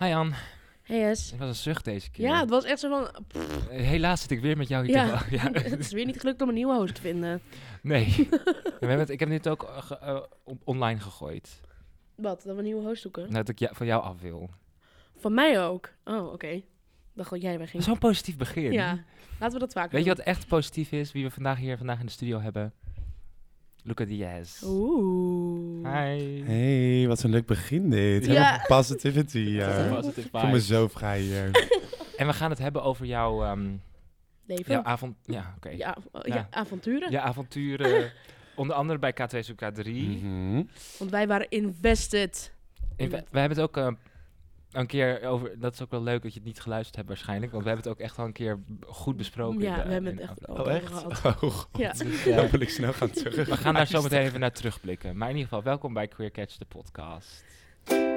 Hi Jan, Hey het was een zucht deze keer. Ja, het was echt zo van... pff, Eh, Helaas zit ik weer met jou hier Ja. te ja. het is weer niet gelukt om een nieuwe host te vinden. Nee. we hebben het, ik heb dit ook eh, ge- eh, op- online gegooid. Wat? Dat we een nieuwe host zoeken? Dat ik ja, van jou af wil. Van mij ook. Oh, oké. Dacht dat jij wegging. Zo'n positief begin. Ja, laten we dat vaker Weet je doen. wat echt positief is? Wie we vandaag hier vandaag in de studio hebben? Luca Diaz. Oeh. Hi. Hey, wat een leuk begin dit. Ja. Helemaal positivity. In Ik voel me zo vrij hier. En we gaan het hebben over jouw, ehm Leven. jouw avond... Ja, oké. Ja, oh, ja, Ja. avonturen. Je avonturen. onder andere bij K2 zoek K3. Mhm. Want wij waren invested. We, we hebben het ook eh, een keer over. Dat is ook wel leuk dat je het niet geluisterd hebt, waarschijnlijk. Want we hebben het ook echt al een keer goed besproken. Ja, de- we hebben het echt over Oh, echt? gehad. Oh, god. Ja. Dus, Dan wil ik snel gaan terug. we gaan daar zo meteen even naar terugblikken. Maar in ieder geval, welkom bij Queer Catch, de podcast.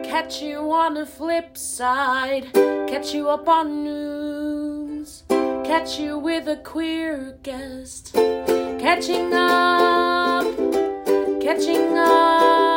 Catch you on the flip side. Catch you up on news. Catch you with a queer guest. Catching up. Catching up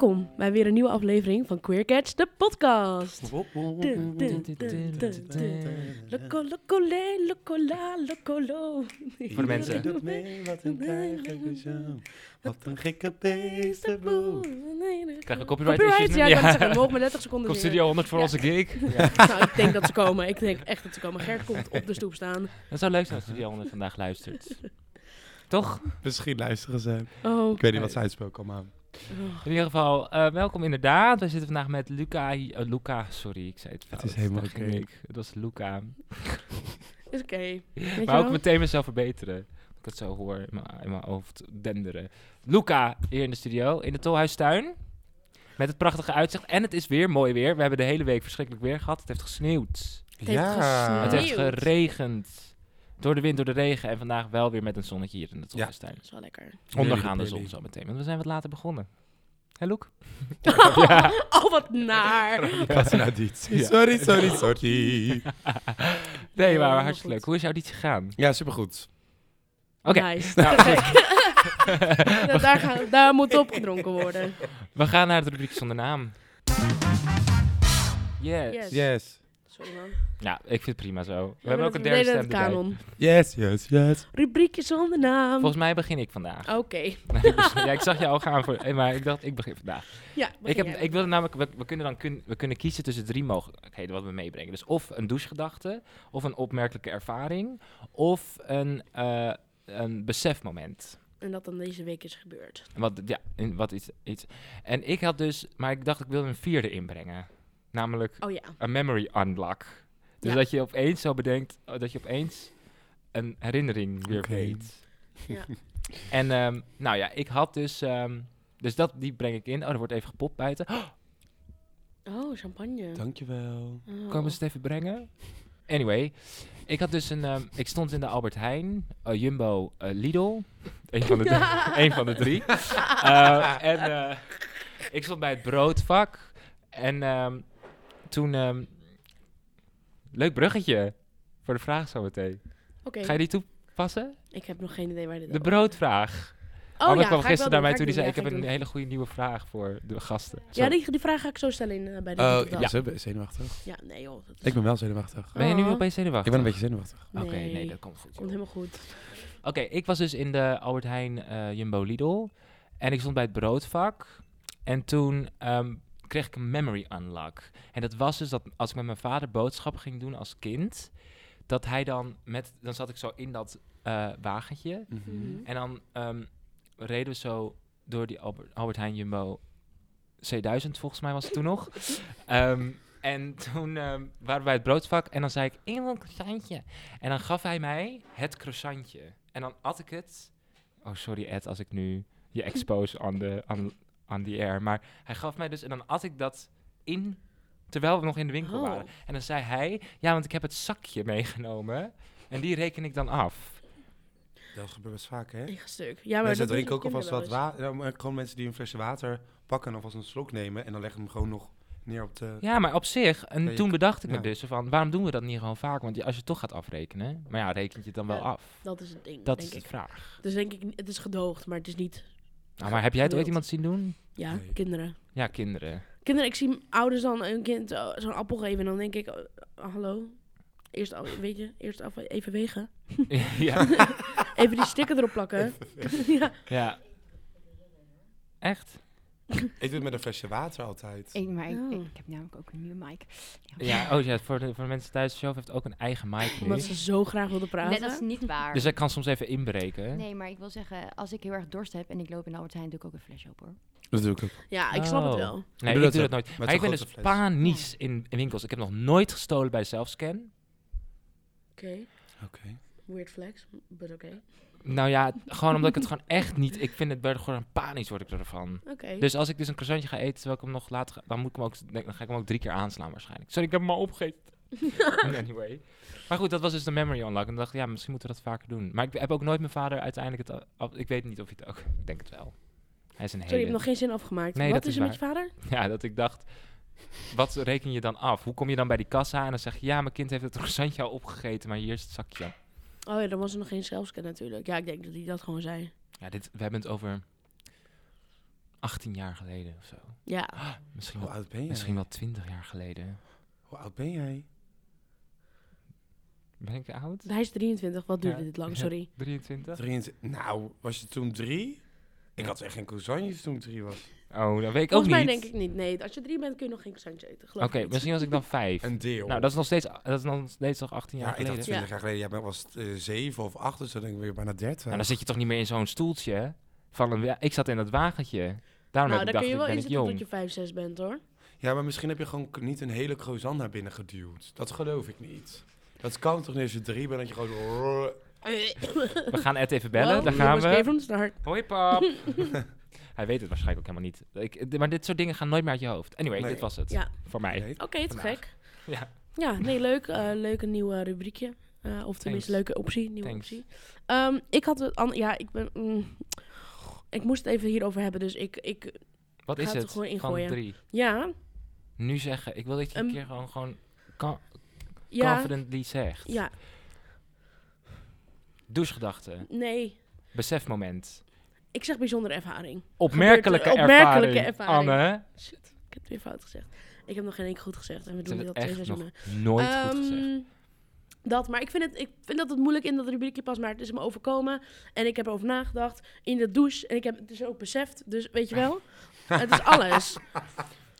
Welkom bij weer een nieuwe aflevering van Queer Catch, de podcast. Dun, dun, dun, dun, dun. Loco, loco, le, loco, la, loco, lo. Voor de mensen. Doe mee, wat een tijgerlijke show. Wat een gekke beestenboel. Krijgen we copyright, issues ja, ik kan het zeggen. We mogen maar 30 seconden Komt. Studio 100 voor onze gig? Nou, ik denk dat ze komen. Ik denk echt dat ze komen. Gert komt op de stoep staan. Dat zou leuk zijn als Studio 100 vandaag luistert. Toch? Misschien luisteren ze. Oh. Ik weet niet wat ze uitspoken, maar... oh. In ieder geval, eh, welkom inderdaad. We zitten vandaag met Luca. eh, Luca, sorry, ik zei het fout. is helemaal oké. Het was Luca. Is oké. Je Maar ook wel? meteen mezelf verbeteren. Dat ik het zo hoor in mijn, in mijn hoofd denderen. Luca hier in de studio, in de Tolhuistuin. Met het prachtige uitzicht. En het is weer mooi weer. We hebben de hele week verschrikkelijk weer gehad. Het heeft gesneeuwd. Het heeft Het gesneeuwd. heeft geregend. Door de wind, door de regen. En vandaag wel weer met een zonnetje hier in de Tolhuistuin. Dat is wel lekker. Ondergaande zon zo meteen. Want we zijn wat later begonnen. Hé, Loek? Oh, wat naar. Dit? Ja. Sorry, sorry, sorry. Nee, maar hartstikke leuk. Hoe is jouw auditie gegaan? Ja, supergoed. Oké. Nice. Nou, daar, gaan, daar moet opgedronken worden. We gaan naar het rubriek zonder naam. Yes. Yes. Yes. Sorry man. Ja, ik vind het prima zo. We Ja, hebben ook een derde stem kanon. Yes, yes, yes. Rubriekje zonder naam. Volgens mij begin ik vandaag. Oké. ja, ik zag je al gaan voor, eh, maar ik dacht ik begin vandaag. Ja, Ik, heb, jij. ik wilde namelijk, we, we kunnen dan kun, we kunnen kiezen tussen drie mogelijkheden wat we meebrengen. Dus of een douchegedachte, of een opmerkelijke ervaring, of een, eh, een besefmoment. En dat dan deze week is gebeurd. Wat, ja, in- wat iets, iets. En ik had dus, maar ik dacht ik wilde een vierde inbrengen. Namelijk Oh ja. een memory unlock. Dus Ja. dat je opeens zo bedenkt, oh, dat je opeens een herinnering weer Oké. weet. Ja. En ehm, nou ja, ik had dus, ehm, dus dat, die breng ik in. Oh, er wordt even gepopt buiten. Oh, Oh, champagne. Dankjewel. Oh. komen ze het even brengen? Anyway, ik had dus een, ehm, ik stond in de Albert Heijn, eh, Jumbo, eh, Lidl. Een van de, drie- een van de drie. Eh, en eh, ik stond bij het broodvak. En ehm, toen... ehm, leuk bruggetje voor de vraag zometeen. Oké. Ga je die toepassen? Ik heb nog geen idee waar dit De broodvraag. Oh Anne ja, kwam ga ik gisteren wel naar mij toe. Die zei, ik heb een ik hele goede nieuwe vraag voor de gasten. Ja, die, die vraag ga ik zo stellen in, eh, bij de Oh, ja. Zo ben- zenuwachtig. Ja, nee joh. dat is- Ik ben wel zenuwachtig. Ben je nu Oh. opeens zenuwachtig? Ik ben een beetje zenuwachtig. Oké, Nee. nee, dat komt goed. Komt joh. helemaal goed. Oké, ik was dus in de Albert Heijn eh, Jumbo Lidl. En ik stond bij het broodvak. En toen ehm, kreeg ik een memory unlock. En dat was dus dat als ik met mijn vader boodschappen ging doen als kind... dat hij dan met... Dan zat ik zo in dat eh, wagentje. Mhm. Mhm. En dan ehm, reden we zo door die Albert, Albert Heijn Jumbo C1000, volgens mij was het toen nog. Ehm, en toen ehm, waren we bij het broodvak en dan zei ik, ik wil een croissantje. En dan gaf hij mij het croissantje. En dan at ik het. Oh, sorry Ed, als ik nu je expose on the, on, the air. Maar hij gaf mij dus, en dan at ik dat in, terwijl we nog in de winkel Oh. waren. En dan zei hij, ja, want ik heb het zakje meegenomen. En die reken ik dan af. Dat gebeurt best vaak, hè? Echt stuk. Ja, maar mensen dat drinken ook alvast wat water. gewoon mensen die een flesje water pakken en alvast een slok nemen. En dan leggen hem gewoon nog neer op de... Ja, maar op zich, en Ja, toen bedacht ik me ja. dus van, waarom doen we dat niet gewoon vaak? Want als je toch gaat afrekenen, maar ja, rekent je het dan wel Ja, af? Dat is het ding, Dat denk is de ik. vraag. Dus denk ik, het is gedoogd, maar het is niet... Nou, maar heb jij het ooit iemand zien doen? Ja, Nee. kinderen. Ja, kinderen. Kinderen, ik zie ouders dan een kind eh, zo'n appel geven en dan denk ik, oh, hallo, eerst, af- weet je, eerst af, even wegen. ja. Even die sticker erop plakken. ja. ja. Echt? Ik doe het met een flesje water altijd. Ik, maar ik, Oh. ik, ik heb namelijk ook een nieuwe mic. Ja, oh ja, voor de, voor de mensen thuis, Show heeft ook een eigen mic nu. Omdat ze zo graag wilden praten. Nee, dat is niet waar. Dus hij kan soms even inbreken. Nee, maar ik wil zeggen, als ik heel erg dorst heb en ik loop in de Albert Heijn, doe ik ook een flesje op hoor. Dat doe ik ook. Ja, ik snap het Oh. wel. Nee, doe ik dat doe dat nooit. Maar ik ben dus fles. panisch in, in winkels. Ik heb nog nooit gestolen bij Selfscan. Oké, Oké. Weird flex, but oké. Nou ja, gewoon omdat ik het gewoon echt niet... Ik vind het gewoon panisch word ik ervan. Oké. Dus als ik dus een croissantje ga eten, terwijl ik hem nog later ga, dan, moet ik hem ook, denk- dan ga ik hem ook drie keer aanslaan waarschijnlijk. Sorry, ik heb hem al opgegeten. anyway. Maar goed, dat was dus de memory unlock. En dan dacht ik, ja, misschien moeten we dat vaker doen. Maar ik heb ook nooit mijn vader uiteindelijk het... af- ik weet niet of hij het ook... Ik denk het wel. Hij is een Sorry, je hele... hebt nog geen zin afgemaakt. Nee, Wat is er met je vader? Ja, dat ik dacht... Wat reken je dan af? Hoe kom je dan bij die kassa en dan zeg je... Ja, mijn kind heeft het croissantje al opgegeten, maar hier is het zakje. Oh ja, dan was er nog geen zelfscan natuurlijk. Ja, ik denk dat hij dat gewoon zei. Ja, dit, we hebben het over 18 jaar geleden of zo. Ja, Misschien Hoe wel, oud ben jij? misschien wel 20 jaar geleden. Hoe oud ben jij? Ben ik oud? hij is 23. Wat duurde Ja. dit lang? Sorry. 23? 23. Nou, was je toen drie? Ik had echt geen croissantjes toen ik drie was. Oh, dat weet ik Volgens ook mij niet. denk ik niet. Nee, als je drie bent kun je nog geen croissantje eten. Oké, ik niet. misschien was ik dan 5. Een deel. Nou, dat is nog steeds, dat is nog steeds toch 18 jaar ja, ik dacht geleden. 20 jaar geleden. Jij was eh, zeven of acht, dus dan denk ik weer bijna 30. Nou, dan zit je toch niet meer in zo'n stoeltje van een... wa- Ik zat in dat wagentje. Daarom Nou, heb daar ik je dacht, wel ik ben ik inzetten jong. tot je 5, 6 bent hoor. Ja, maar misschien heb je gewoon k- niet een hele croissant naar binnen geduwd. Dat geloof ik niet. Dat kan toch niet als je drie bent, dat je gewoon... We gaan Ed even bellen, Well, daar gaan we. hem de start. Hoi pap. Hij weet het waarschijnlijk ook helemaal niet. Ik, maar dit soort dingen gaan nooit meer uit je hoofd. Anyway, Nee. dit was het. Ja. Voor mij. Nee. Oké, te Vandaag. gek. Ja. Ja, nee, leuk. eh leuk een nieuw rubriekje. Eh, of tenminste, Thanks. leuke optie. Nieuwe Thanks. optie. Ehm, ik had het... an- Ja, ik ben... mm, ik moest het even hierover hebben, dus ik... ik Wat Ga is het het? gewoon Van ingooien. drie. ja, Nu zeggen. Ik wil dat je een Ehm, keer gewoon, gewoon con- ja, confidently zegt. ja, Douchegedachten. nee. Besefmoment. Ik zeg bijzondere ervaring. Opmerkelijke, Gebeurt- opmerkelijke ervaring. ervaring. Anne. Shit, ik heb het weer fout gezegd. Ik heb nog geen één keer goed gezegd. En we doen dit al twee seizoenen. nooit goed gezegd. Ehm, Dat, maar ik vind, het, ik vind dat het moeilijk in dat rubriekje pas, maar het is me overkomen. En ik heb erover nagedacht in de douche. En ik heb het dus ook beseft. Dus weet je wel, het is alles.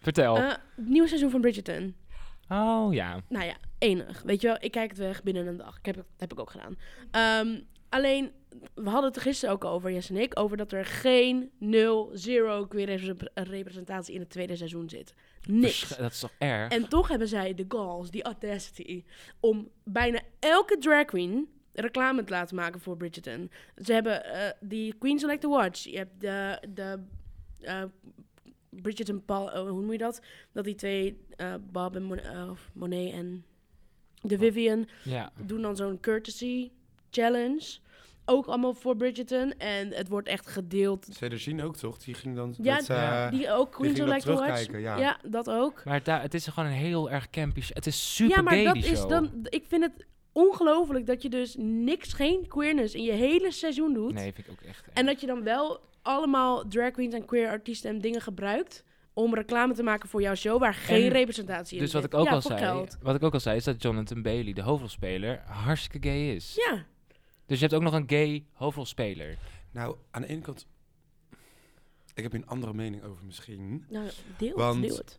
Vertel. Eh, het nieuwe seizoen van Bridgerton. oh ja. Nou ja, enig. Weet je wel, ik kijk het weg binnen een dag. Ik heb, dat heb ik ook gedaan. Ehm, alleen, we hadden het er gisteren ook over, Jess en ik, over dat er geen 0, 0 queer repre- representatie in het tweede seizoen zit. Niks. Dat is toch erg? En toch hebben zij de galls, die audacity, om bijna elke drag queen reclame te laten maken voor Bridgerton. Ze hebben eh, die Queen Select the Watch. Je hebt de, de eh, Bridgerton, Paul, oh, hoe noem je dat? Dat die twee, eh, Bob en Mon- eh, Monet en de Vivian, ja. doen dan zo'n courtesy challenge. Ook allemaal voor Bridgerton. En het wordt echt gedeeld. Cedricine ook toch? Die ging dan Ja, met, eh, Die ook Queen ging dat Select the Watch. terugkijken, ja. ja, dat ook. Maar daar, het is gewoon een heel erg campy sh- Het is super ja, maar gay, dat die is show. dan. Ik vind het ongelooflijk dat je dus niks, geen queerness in je hele seizoen doet. Nee, vind ik ook echt. En dat je dan wel allemaal drag queens en queer artiesten en dingen gebruikt om reclame te maken voor jouw show waar geen En representatie in Dus zit. wat ik ook ja, al zei, geld. wat ik ook al zei, is dat Jonathan Bailey, de hoofdrolspeler, hartstikke gay is. Ja, Dus je hebt ook nog een gay hoofdrolspeler. Nou, aan de ene kant... Ik heb hier een andere mening over misschien. nou, deel Want- het, deel het.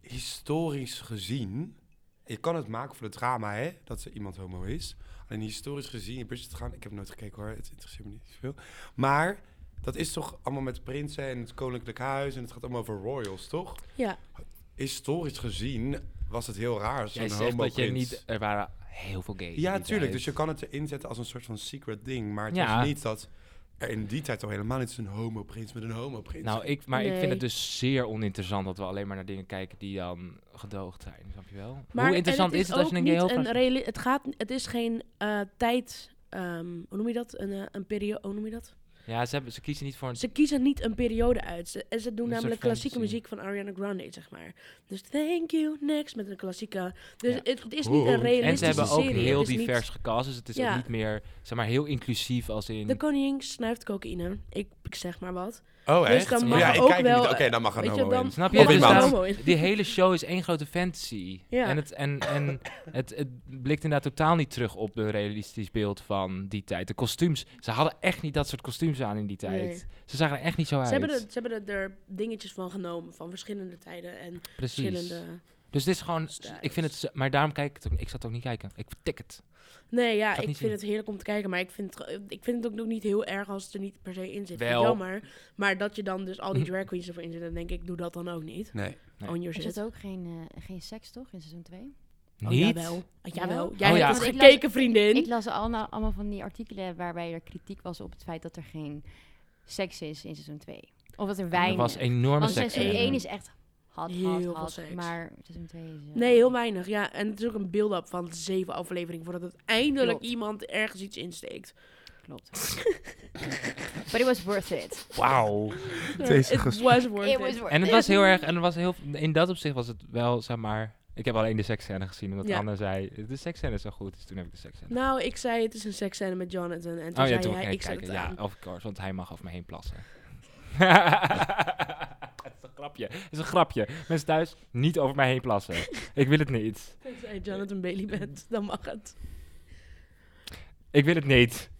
Historisch gezien... Je kan het maken voor het drama, hè? Dat er iemand homo is. Alleen historisch gezien, in Bridget gaan... Ik heb nooit gekeken hoor, het interesseert me niet zoveel. Maar dat is toch allemaal met prinsen en het koninklijk huis... en het gaat allemaal over royals, toch? Ja, Historisch gezien was het heel raar als Jij zo'n zegt homo dat je niet... Er waren heel veel gays. Ja, tuurlijk. tijd. Dus je kan het erin zetten als een soort van secret ding. Maar het Ja. was niet dat er in die tijd al helemaal niet een homo-prins met een homo-prins. Nou, ik, maar ik vind het dus zeer oninteressant dat we alleen maar naar dingen kijken die dan gedoogd zijn. Snap je wel? maar Hoe interessant is het als je een gay niet hoofd een reali- Het gaat, het is geen eh, tijd. ehm, hoe noem je dat? Een, eh, een periode. Hoe noem je dat? Ja, ze, hebben, ze kiezen niet voor een... Ze kiezen niet een periode uit. Ze, en ze doen namelijk klassieke muziek van Ariana Grande, zeg maar. Dus thank you, next, met een klassieke... Dus Ja. het, het is niet een En ze realistische En ze hebben ook serie. heel niet- divers gecast, dus het is Ja. ook niet meer, zeg maar, heel inclusief als in... De koning snuift cocaïne. Ik, ik zeg maar wat. Oh, Dus echt? dan mag ja, ik ook kijk er wel, niet. Oké, dan mag er een je, homo dan- in. Snap je? Of Dus daarom- die hele show is één grote fantasy. Ja. En, het, en, en het, het blikt inderdaad totaal niet terug op de realistisch beeld van die tijd. De kostuums, ze hadden echt niet dat soort kostuums aan in die tijd. Nee. Ze zagen er echt niet zo uit. Ze hebben, er, ze hebben er, er dingetjes van genomen, van verschillende tijden en Precies. verschillende... Dus dit is gewoon, styles. ik vind het, maar daarom kijk ik het ook, ik zat het ook niet kijken. Ik tik het. Nee, ja, ik vind zien. het heerlijk om te kijken, maar ik vind, het, ik vind het ook nog niet heel erg als het er niet per se in zit. Wel. Jammer. Maar dat je dan dus al die drag queens ervoor in zit, dan denk ik, doe dat dan ook niet. Nee. Nee. On your Er zit ook geen, eh, geen seks, toch, in seizoen 2? Oh, niet? jawel. Ah, jawel. Jij Oh, ja. hebt het Want ik las- gekeken, vriendin. Ik las allemaal, allemaal van die artikelen waarbij er kritiek was op het feit dat er geen seks is in seizoen 2. Of dat er Er weinig. was enorme seks. seizoen in. 1 is echt hot, Heel veel seks. Maar seizoen 2 is... Nee, heel weinig. Ja, en het is ook een build-up van zeven afleveringen voordat het eindelijk Klopt. iemand ergens iets insteekt. Klopt. But it was worth it. Wauw. Deze was worth It was worth En het was heel erg, en het was heel, in dat opzicht was het wel, zeg maar, ik heb alleen de seksscène gezien, omdat Ja. Anne zei, de seksscène is zo goed, dus toen heb ik de seksscène. Nou, ik zei het is een seksscène met Jonathan. En toen oh ja, zei toen hij, ik ik zet kijken, het ja, aan. of course, want hij mag over me heen plassen. Het is een grapje, het is een grapje. Mensen thuis, niet over mij heen plassen. ik wil het niet. Je Jonathan Bailey bent, dan mag het. Ik wil het niet.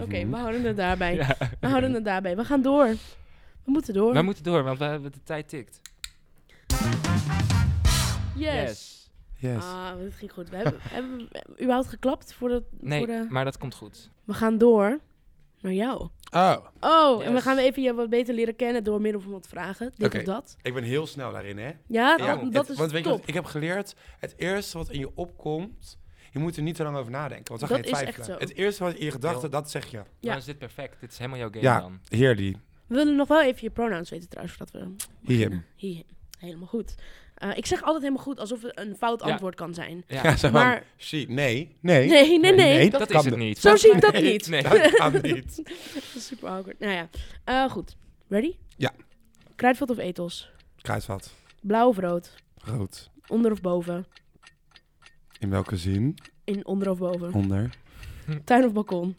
Oké, Mhm. we houden het daarbij. Ja. We houden het daarbij. We gaan door. We moeten door. We moeten door, want we hebben de tijd tikt. yes. Yes. Ah, dat ging goed. We hebben, hebben we überhaupt geklapt voor de, Nee, voor de... maar dat komt goed. We gaan door naar jou. Oh, Oh, en we gaan even je wat beter leren kennen door middel van wat vragen. Dit Oké. of dat. ik ben heel snel daarin, hè? Ja, Ja, dat, dat het- is want weet je top. wat ik heb geleerd? Het eerste wat in je opkomt, je moet er niet te lang over nadenken, want dan Dat ga je is twijfelen. echt zo. Het eerste wat in je gedachten, dat zeg je. Ja. Dan is dit perfect. Dit is helemaal jouw game Ja. dan. Heerly. We willen nog wel even je pronouns weten trouwens, voordat we... Him. Hier, helemaal goed. Eh, ik zeg altijd helemaal goed, alsof het een fout Ja. antwoord kan zijn. Ja. Van, Maar- she. Nee, nee. Nee, nee, nee. dat, kan is het niet. Zo zie ik dat Nee, niet. Nee. Dat kan niet. Dat is super awkward. Nou ja, Eh, goed. Ready? Ja. Kruidvat of etels? Kruidvat. Blauw of rood? Rood. Onder of boven? In welke zin? In onder of boven? Onder. Tuin of balkon?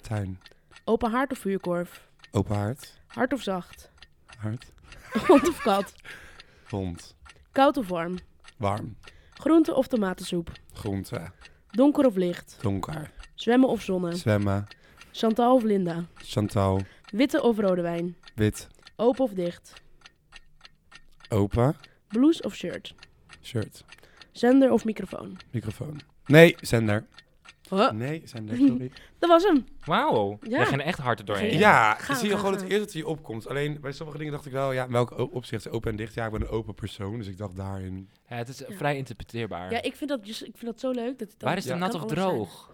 Tuin. Open haard of vuurkorf? Open haard. Hard of zacht? Hard. Hond of kat? Hond. Koud of warm? Warm. Groente of tomatensoep? Groente. Donker of licht? Donker. Zwemmen of zonnen? Zwemmen. Chantal of Linda? Chantal. Witte of rode wijn? Wit. Open of dicht? Open. Blouse of shirt? Shirt. Zender of microfoon? Microfoon. Nee, zender. Huh? Nee, zender, sorry. Dat was hem. Wauw. Ja. Ging er echt hard er doorheen. Ja, Gaan, zie je gaan, gewoon gaan. het eerste dat je opkomt. Alleen bij sommige dingen dacht ik wel, ja, in welk opzicht is open en dicht? Ja, ik ben een open persoon, dus ik dacht daarin. Ja, het is Ja. vrij interpreteerbaar. Ja, ik vind dat, just, ik vind dat zo leuk. Dat het Waar is de nat of zijn. droog?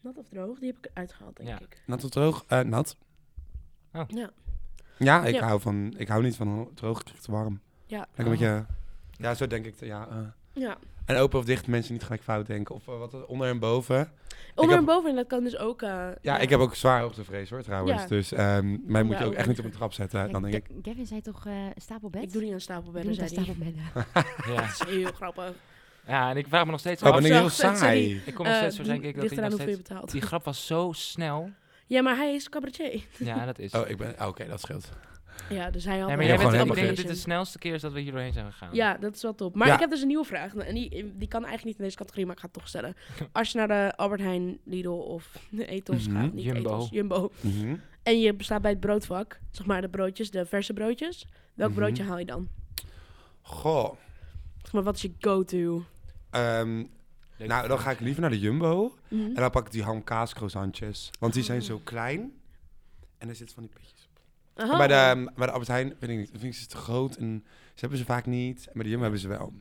Nat of droog? Die heb ik uitgehaald, denk Ja. ik. Nat of droog? Eh, nat. Ja. Ja, ik Ja. hou van, ik hou niet van droog, ik krijg te warm. Ja. Lekker een beetje, ja, zo denk ik. Ja, eh. ja. En open of dicht, mensen niet gelijk fout denken. Of eh, wat onder en boven. Onder heb- en boven, dat kan dus ook... eh, Ja, ik heb ook zwaar hoogtevrees hoor, trouwens. Ja. Dus ehm mij moet je Ja, ook ook echt niet op een trap zetten. Dan denk ik, Ke- Gavin zei toch eh stapelbed? Ik doe niet aan Doe stapelbedden, niet zei aan hij. stapelbedden. Ja. Dat is heel grappig. ja, en ik vraag me nog steeds oh, af. ben ik heel saai. Ik kom nog Eh, steeds zo, denk ik, dat nog hoeveel je steeds... betaalt. Die grap was zo snel. Ja, maar hij is cabaretier. Ja, dat is. Oh, ik ben, oh, oké, dat scheelt. Ja, dus hij had... Nee, een maar jij bent, ik denk dat dit de snelste keer is dat we hier doorheen zijn gegaan. Ja, dat is wel top. Maar Ja. ik heb dus een nieuwe vraag. En die, die kan eigenlijk niet in deze categorie, maar ik ga het toch stellen. Als je naar de Albert Heijn, Lidl of de Ethos Mhm. gaat, niet Jumbo. Ethos, Jumbo. Mhm. En je staat bij het broodvak, zeg maar de broodjes, de verse broodjes. Welk Mhm. broodje haal je dan? Goh. Zeg maar, wat is je go-to? Ehm, nou, dan ga ik liever naar de Jumbo. Mhm. En dan pak ik die ham-kaas croissantjes. Want die zijn Oh. zo klein. En er zitten van die pitjes. Aha. Bij, de, bij de Albert Heijn, weet ik niet, vind ik ze te groot. En ze hebben ze vaak niet. En bij de Jumbo hebben ze wel.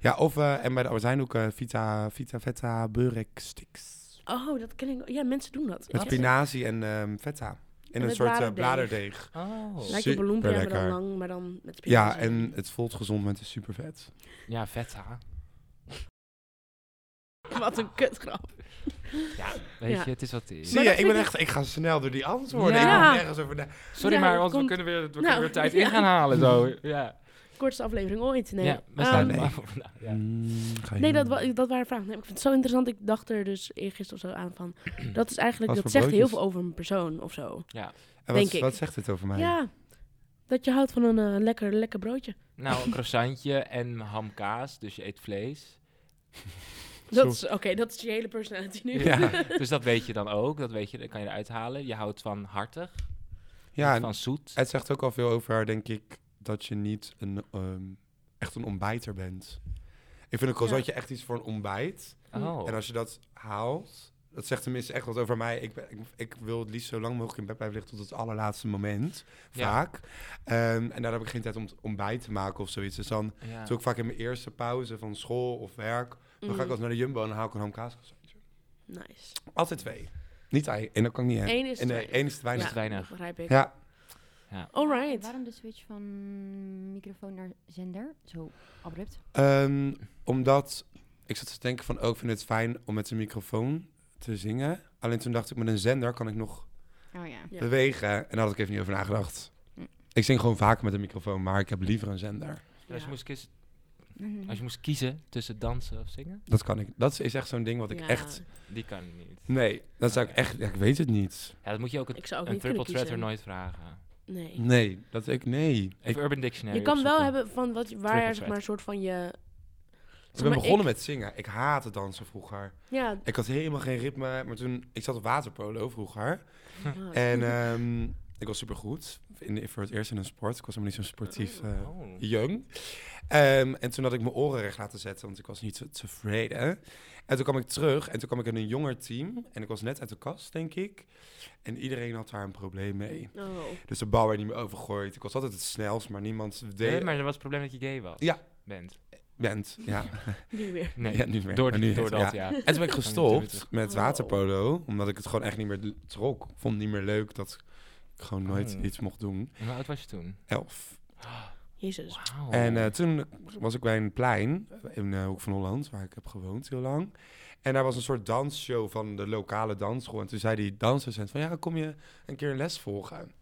Ja, of... eh, en bij de Albert Heijn ook eh, Vita, Vita Feta Burek Sticks. Oh, dat ken ik. Ja, mensen doen dat. Met spinazie en ehm feta. In En een soort eh, bladerdeeg. bladerdeeg. Oh. Lijkt een dan Superlekker. lang, maar dan met Ja, spinazie. en het voelt gezond met de super vet. Ja, vet ha. Wat een kutgrap. Ja, weet Ja. je, het is wat het is. Zie je, ik ben ik- echt, ik ga snel door die antwoorden. Ja. Ik heb nergens over na. Sorry, Ja, maar want komt- we kunnen weer, we kunnen Nou, weer tijd ja. in gaan halen. Zo. Ja, Kortste aflevering ooit. Nee, ja we Ehm, staan nee. maar voor vandaag. Ja. Mm, nee dat, doen. wa- dat waren vragen. Nee, ik vind het zo interessant. Ik dacht er dus eergisteren of zo aan van... Dat is eigenlijk... Wat Dat voor zegt heel veel over een persoon of zo. ja. En denk wat, ik. wat zegt dit over mij? Ja. Dat je houdt van een eh, lekker, lekker broodje. Nou, een croissantje en hamkaas, dus je eet vlees. Dat is, Oké, dat is je hele personality nu. Ja. Dus dat weet je dan ook, dat weet je, dat kan je eruit halen. Je houdt van hartig, Ja, van zoet. het zegt ook al veel over haar, denk ik, dat je niet een, ehm, echt een ontbijter bent. Ik vind een croissantje echt iets voor een ontbijt. Oh, En als je dat haalt, dat zegt tenminste echt wat over mij. Ik, ben, ik, ik wil het liefst zo lang mogelijk in bed blijven liggen tot het allerlaatste moment, Ja. vaak. Ehm, en daar heb ik geen tijd om ontbijt te maken of zoiets. Dus dan ja. doe ik vaak in mijn eerste pauze van school of werk, dan ga ik Mm, als naar de Jumbo en dan haal ik een croissantje. Nice. Altijd twee. Niet ei. En dat kan ik niet hebben. Eén is En, nee, één is te weinig. te weinig. dat begrijp ik. Ja, Alright. Waarom de switch van microfoon naar zender? Zo abrupt. Ehm, omdat ik zat te denken van, oh, ik vind het fijn om met een microfoon te zingen. Alleen toen dacht ik, met een zender kan ik nog Oh ja. Ja. bewegen. En daar had ik even niet over nagedacht. Hm. Ik zing gewoon vaker met een microfoon, maar ik heb liever een zender. Ja. moest kiezen, Mhm. Als je moest kiezen tussen dansen of zingen, Dat kan ik. Dat is echt zo'n ding wat ik Ja, echt... die kan niet. Nee, dat zou ik echt... Ja, ik weet het niet. Ja, dat moet je ook het, Ik zou ook een niet kunnen triple threader kiezen. nooit vragen. Nee. Nee, dat ik... Nee. Ik, Even Urban Dictionary Je kan wel hebben van wat, waar zeg maar een soort van je... ik ben begonnen met zingen. Ik haatte dansen vroeger. Ja. Ik had helemaal geen ritme, maar toen... Ik zat op waterpolo vroeger. ah, En ehm, ik was supergoed. In, de- voor het eerst in een sport. Ik was helemaal niet zo sportief Oh. jong. Ehm, en toen had ik mijn oren recht laten zetten, want ik was niet zo tevreden. En toen kwam ik terug en toen kwam ik in een jonger team. En ik was net uit de kast, denk ik. En iedereen had daar een probleem mee. oh. Dus de bal werd niet meer overgooid. Ik was altijd het snelst, maar niemand deed... Nee, maar er was het probleem dat je gay was. Ja. Bent. Bent, ja. Nu weer. Nee, ja, niet meer. door, die, nu door dat, ja. ja. En toen ben ik gestopt met waterpolo, omdat ik het gewoon echt niet meer trok. Ik vond het niet meer leuk dat gewoon nooit Oh. iets mocht doen. En hoe oud was je toen? Elf. Jezus. En eh, toen was ik bij een plein in de Hoek van Holland, waar ik heb gewoond heel lang. En daar was een soort dansshow van de lokale dansschool. En toen zei die dansdocent van, ja, kom je een keer een les volgen?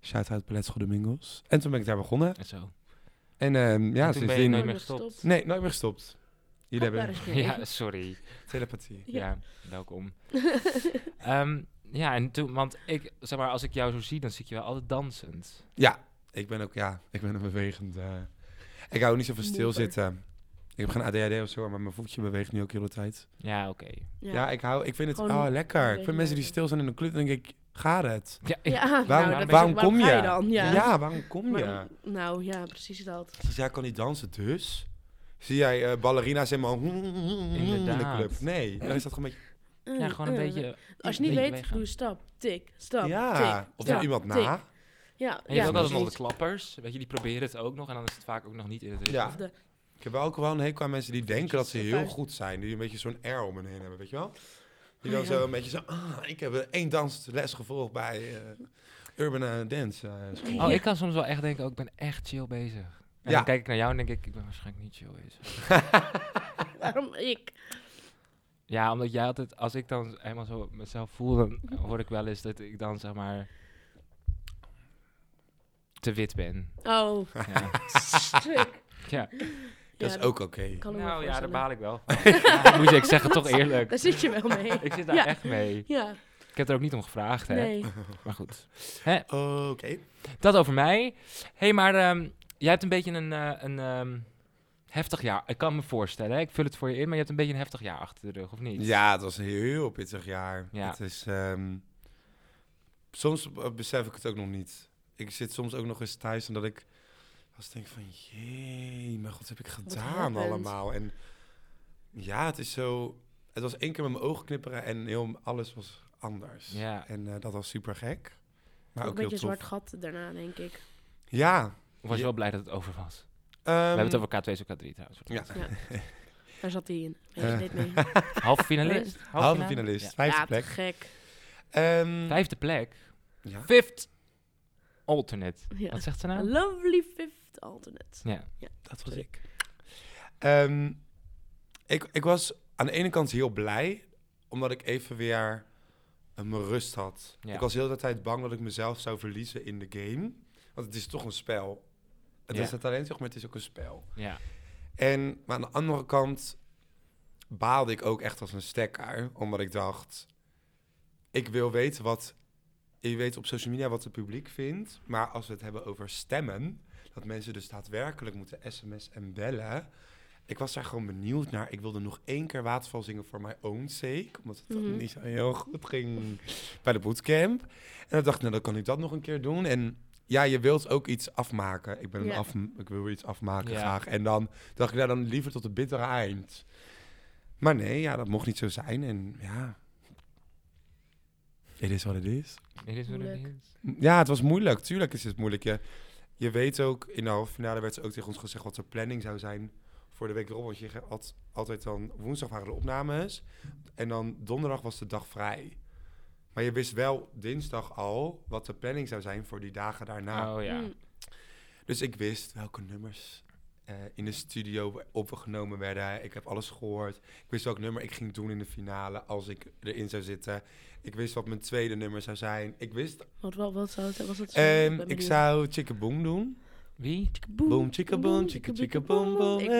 Shout-out Ballet Domingos. En toen ben ik daar begonnen. En zo. En ehm, ja, En toen ben je nooit meer gestopt. Nee, nooit meer gestopt. Jullie hebben Ja, sorry. telepathie. Ja. Ja, welkom. Ehm, ja, en toen, want ik, zeg maar, als ik jou zo zie, dan zie ik je wel altijd dansend. Ja, ik ben ook, ja, ik ben een bewegend... eh, ik hou niet zo van stilzitten. Ik heb geen ADHD of zo, maar mijn voetje beweegt nu ook de hele tijd. Ja, oké. Ja, ik hou, ik vind het Gewoon oh, lekker. Ik vind mensen die stil zijn in een club, dan denk ik, gaat het? Ja, ik- Ja, Waarom- nou, waarom kom je? dan? Ja. Ja, waarom kom je? Maar- nou ja, precies dat. Dus jij kan niet dansen, dus? Zie jij eh, ballerina's helemaal in de club? Nee, dan is dat gewoon een beetje... ja, gewoon een Eh, beetje... Als je niet weet, bewegen. doe stap, tik, stap, ja, tik. of stap, doet iemand tik. na. Ja, En je ja, hebt ook altijd nog de klappers. Weet je, die proberen het ook nog. En dan is het vaak ook nog niet in het ritme. Ja. De- Ik heb ook wel een hekel aan mensen die denken dat ze heel goed zijn. Die een beetje zo'n air om hen heen hebben, weet je wel? Die Oh, dan ja. zo een beetje zo... Ah, ik heb één dansles gevolgd bij eh, Urban eh, Dance eh, School. Oh, ik kan soms wel echt denken, oh, ik ben echt chill bezig. En Ja. dan kijk ik naar jou en denk ik, ik ben waarschijnlijk niet chill bezig. Waarom ik? Ja, omdat jij altijd, als ik dan helemaal zo mezelf voel, dan hoor ik wel eens dat ik dan zeg maar te wit ben. Oh, Ja. stuk. ja. Dat Ja, is ook oké. Nou ja, daar baal ik wel van. Ja, moet je, ik zeg het toch eerlijk. Daar zit je wel mee. Ik zit daar Ja. echt mee. Ja, Ik heb er ook niet om gevraagd, hè. nee. Maar goed. Oké. dat over mij. hey, maar ehm, jij hebt een beetje een, eh, een ehm, heftig jaar. Ik kan me voorstellen, hè? ik vul het voor je in, maar je hebt een beetje een heftig jaar achter de rug, of niet? Ja, het was een heel pittig jaar. Ja. Het is, ehm, soms eh, besef ik het ook nog niet. Ik zit soms ook nog eens thuis en dat ik als denk van, jee, maar wat heb ik gedaan allemaal? En ja, het is zo... Het was één keer met mijn ogen knipperen en heel, alles was anders. Ja. En eh, dat was super gek. Maar Ook ook een heel beetje tof. zwart gat daarna, denk ik. Ja. Of was je Ja. wel blij dat het over was? Ehm, We hebben het over K2 of K3 trouwens. Ja. Ja. Daar zat hij in. Eh. Deed mee. Halve finalist? Halve finalist, Ja. vijfde ja, te plek. gek. Ehm, Vijfde plek. ja. Fifth alternate. Ja. Wat zegt ze A nou? lovely fifth alternate. Ja. Dat was ik. Ehm, ik, ik was aan de ene kant heel blij, omdat ik even weer eh, mijn rust had. Ja. Ik was heel de tijd bang dat ik mezelf zou verliezen in de game. Want het is toch een spel. Het Ja. is het alleen, zeg maar, het is ook een spel. Ja. En maar aan de andere kant baalde ik ook echt als een stekker. Omdat ik dacht, ik wil weten wat... Je weet op social media wat het publiek vindt. Maar als we het hebben over stemmen... dat mensen dus daadwerkelijk moeten sms en bellen... Ik was daar gewoon benieuwd naar. Ik wilde nog één keer waterval zingen voor my own sake. Omdat het Mhm. niet zo heel goed ging bij de bootcamp. En dan dacht ik, nou dan kan ik dat nog een keer doen. En ja, je wilt ook iets afmaken. Ik ben een af, ik wil iets afmaken Ja. graag. En dan dacht ik, nou dan liever tot het bittere eind. Maar nee, ja, dat mocht niet zo zijn. En ja, het is wat het is. Dit is wat het Moeilijk. is. Ja, het was moeilijk. Tuurlijk is het moeilijk. Je, je weet ook, in de halve finale werd ook tegen ons gezegd wat de planning zou zijn voor de week erop. Want je had altijd dan, woensdag waren de opnames. En dan donderdag was de dag vrij. Maar je wist wel dinsdag al wat de planning zou zijn voor die dagen daarna. Oh ja. Mm. Dus ik wist welke nummers eh, in de studio opgenomen werden. Ik heb alles gehoord. Ik wist welk nummer ik ging doen in de finale als ik erin zou zitten. Ik wist wat mijn tweede nummer zou zijn. Ik wist... Wat, wat, wat zou het, was het? Ehm, ik zou Chicka Boom doen. Wie? Boom, chicka boom, chicka chicka boom boom. Ik,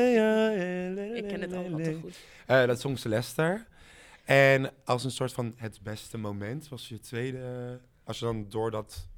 ik ken het allemaal te goed. Eh, dat zong Celeste. En als een soort van het beste moment was je tweede... Als je dan door dat...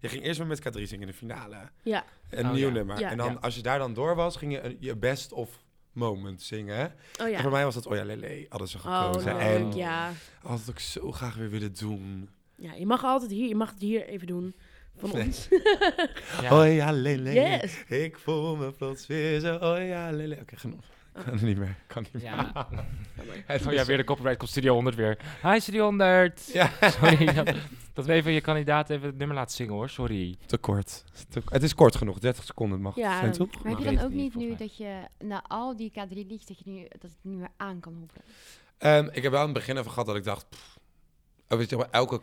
Je ging eerst maar met K3 zingen in de finale. Ja, Een Oh, nieuw ja. nummer. Ja. en dan Ja. als je daar dan door was, ging je een- je best of moment zingen. oh En voor mij was dat Oya Lele, hadden ze Oh, gekozen. leuk, en ja. had het ook zo graag weer willen doen. Ja, je mag altijd hier, je mag het hier even doen. Van Nee. ons. Ja. Oya Lele, Yes. ik voel me plots weer zo Oya Lele. Oké, genoeg. Kan er niet meer. Kan niet meer. Ja. Het Oh ja, weer de copyright komt Studio 100 weer. Hi Studio 100! Ja. Sorry, dat, dat we even je kandidaat even het nummer laten zingen hoor, sorry. Te kort. Te- het is kort genoeg. 30 seconden mag Ja, het zijn, toch? Maar heb je weet dan ook niet, nu dat je na al die K3-liedjes dat, je nu, dat het niet meer aan kan horen? Ehm, ik heb wel in het begin even gehad dat ik dacht... Pff, weet je, elke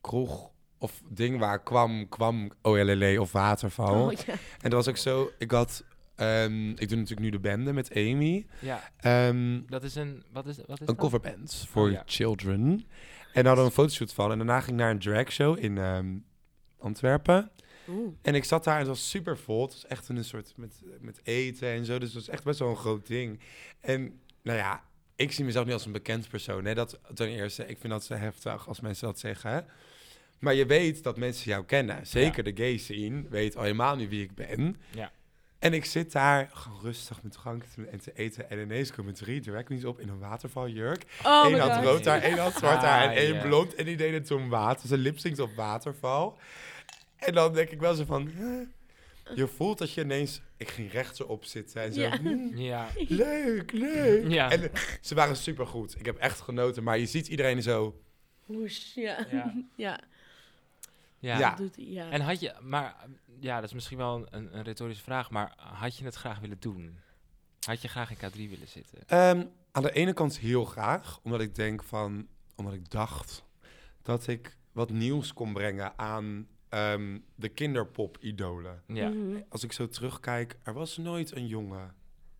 kroeg of ding waar kwam, kwam OLLE of Waterval. Oh, ja. En dat was ook zo... Ik had... ehm, ik doe natuurlijk nu de bende met Amy. Ja, Ehm, dat is een, wat is, wat is een dat? coverband voor Oh, ja. children. En daar hadden we een fotoshoot van. En daarna ging ik naar een dragshow in ehm, Antwerpen. Oeh. En ik zat daar en het was super vol. Het was echt een soort met, met eten en zo. Dus het was echt best wel een groot ding. En nou ja, ik zie mezelf niet als een bekend persoon. Hè? Dat ten eerste, ik vind dat zo heftig als mensen dat zeggen. hè. Maar je weet dat mensen jou kennen. Zeker de gay scene weet al helemaal niet wie ik ben. Ja. En ik zit daar gewoon rustig met drank en te eten. En ineens komen drie drag queens op in een watervaljurk. Oh Eén had god. rood haar, één had zwart haar en Ah, één blond. En die deden toen water. Ze lipzingt op waterval. En dan denk ik wel zo van... huh? Je voelt dat je ineens... Ik ging rechtop zitten en zo... Ja. "Hmm, Ja. leuk, leuk. Ja. En ze waren supergoed. Ik heb echt genoten. Maar je ziet iedereen zo... Woesh, ja. Ja. ja. Ja. Doet ja. En had je, maar ja, dat is misschien wel een, een retorische vraag, maar had je het graag willen doen? Had je graag in K3 willen zitten? Ehm, aan de ene kant heel graag. Omdat ik denk van... Omdat ik dacht dat ik wat nieuws kon brengen aan ehm, de kinderpop-idolen. Ja. Mhm. als ik zo terugkijk, er was nooit een jongen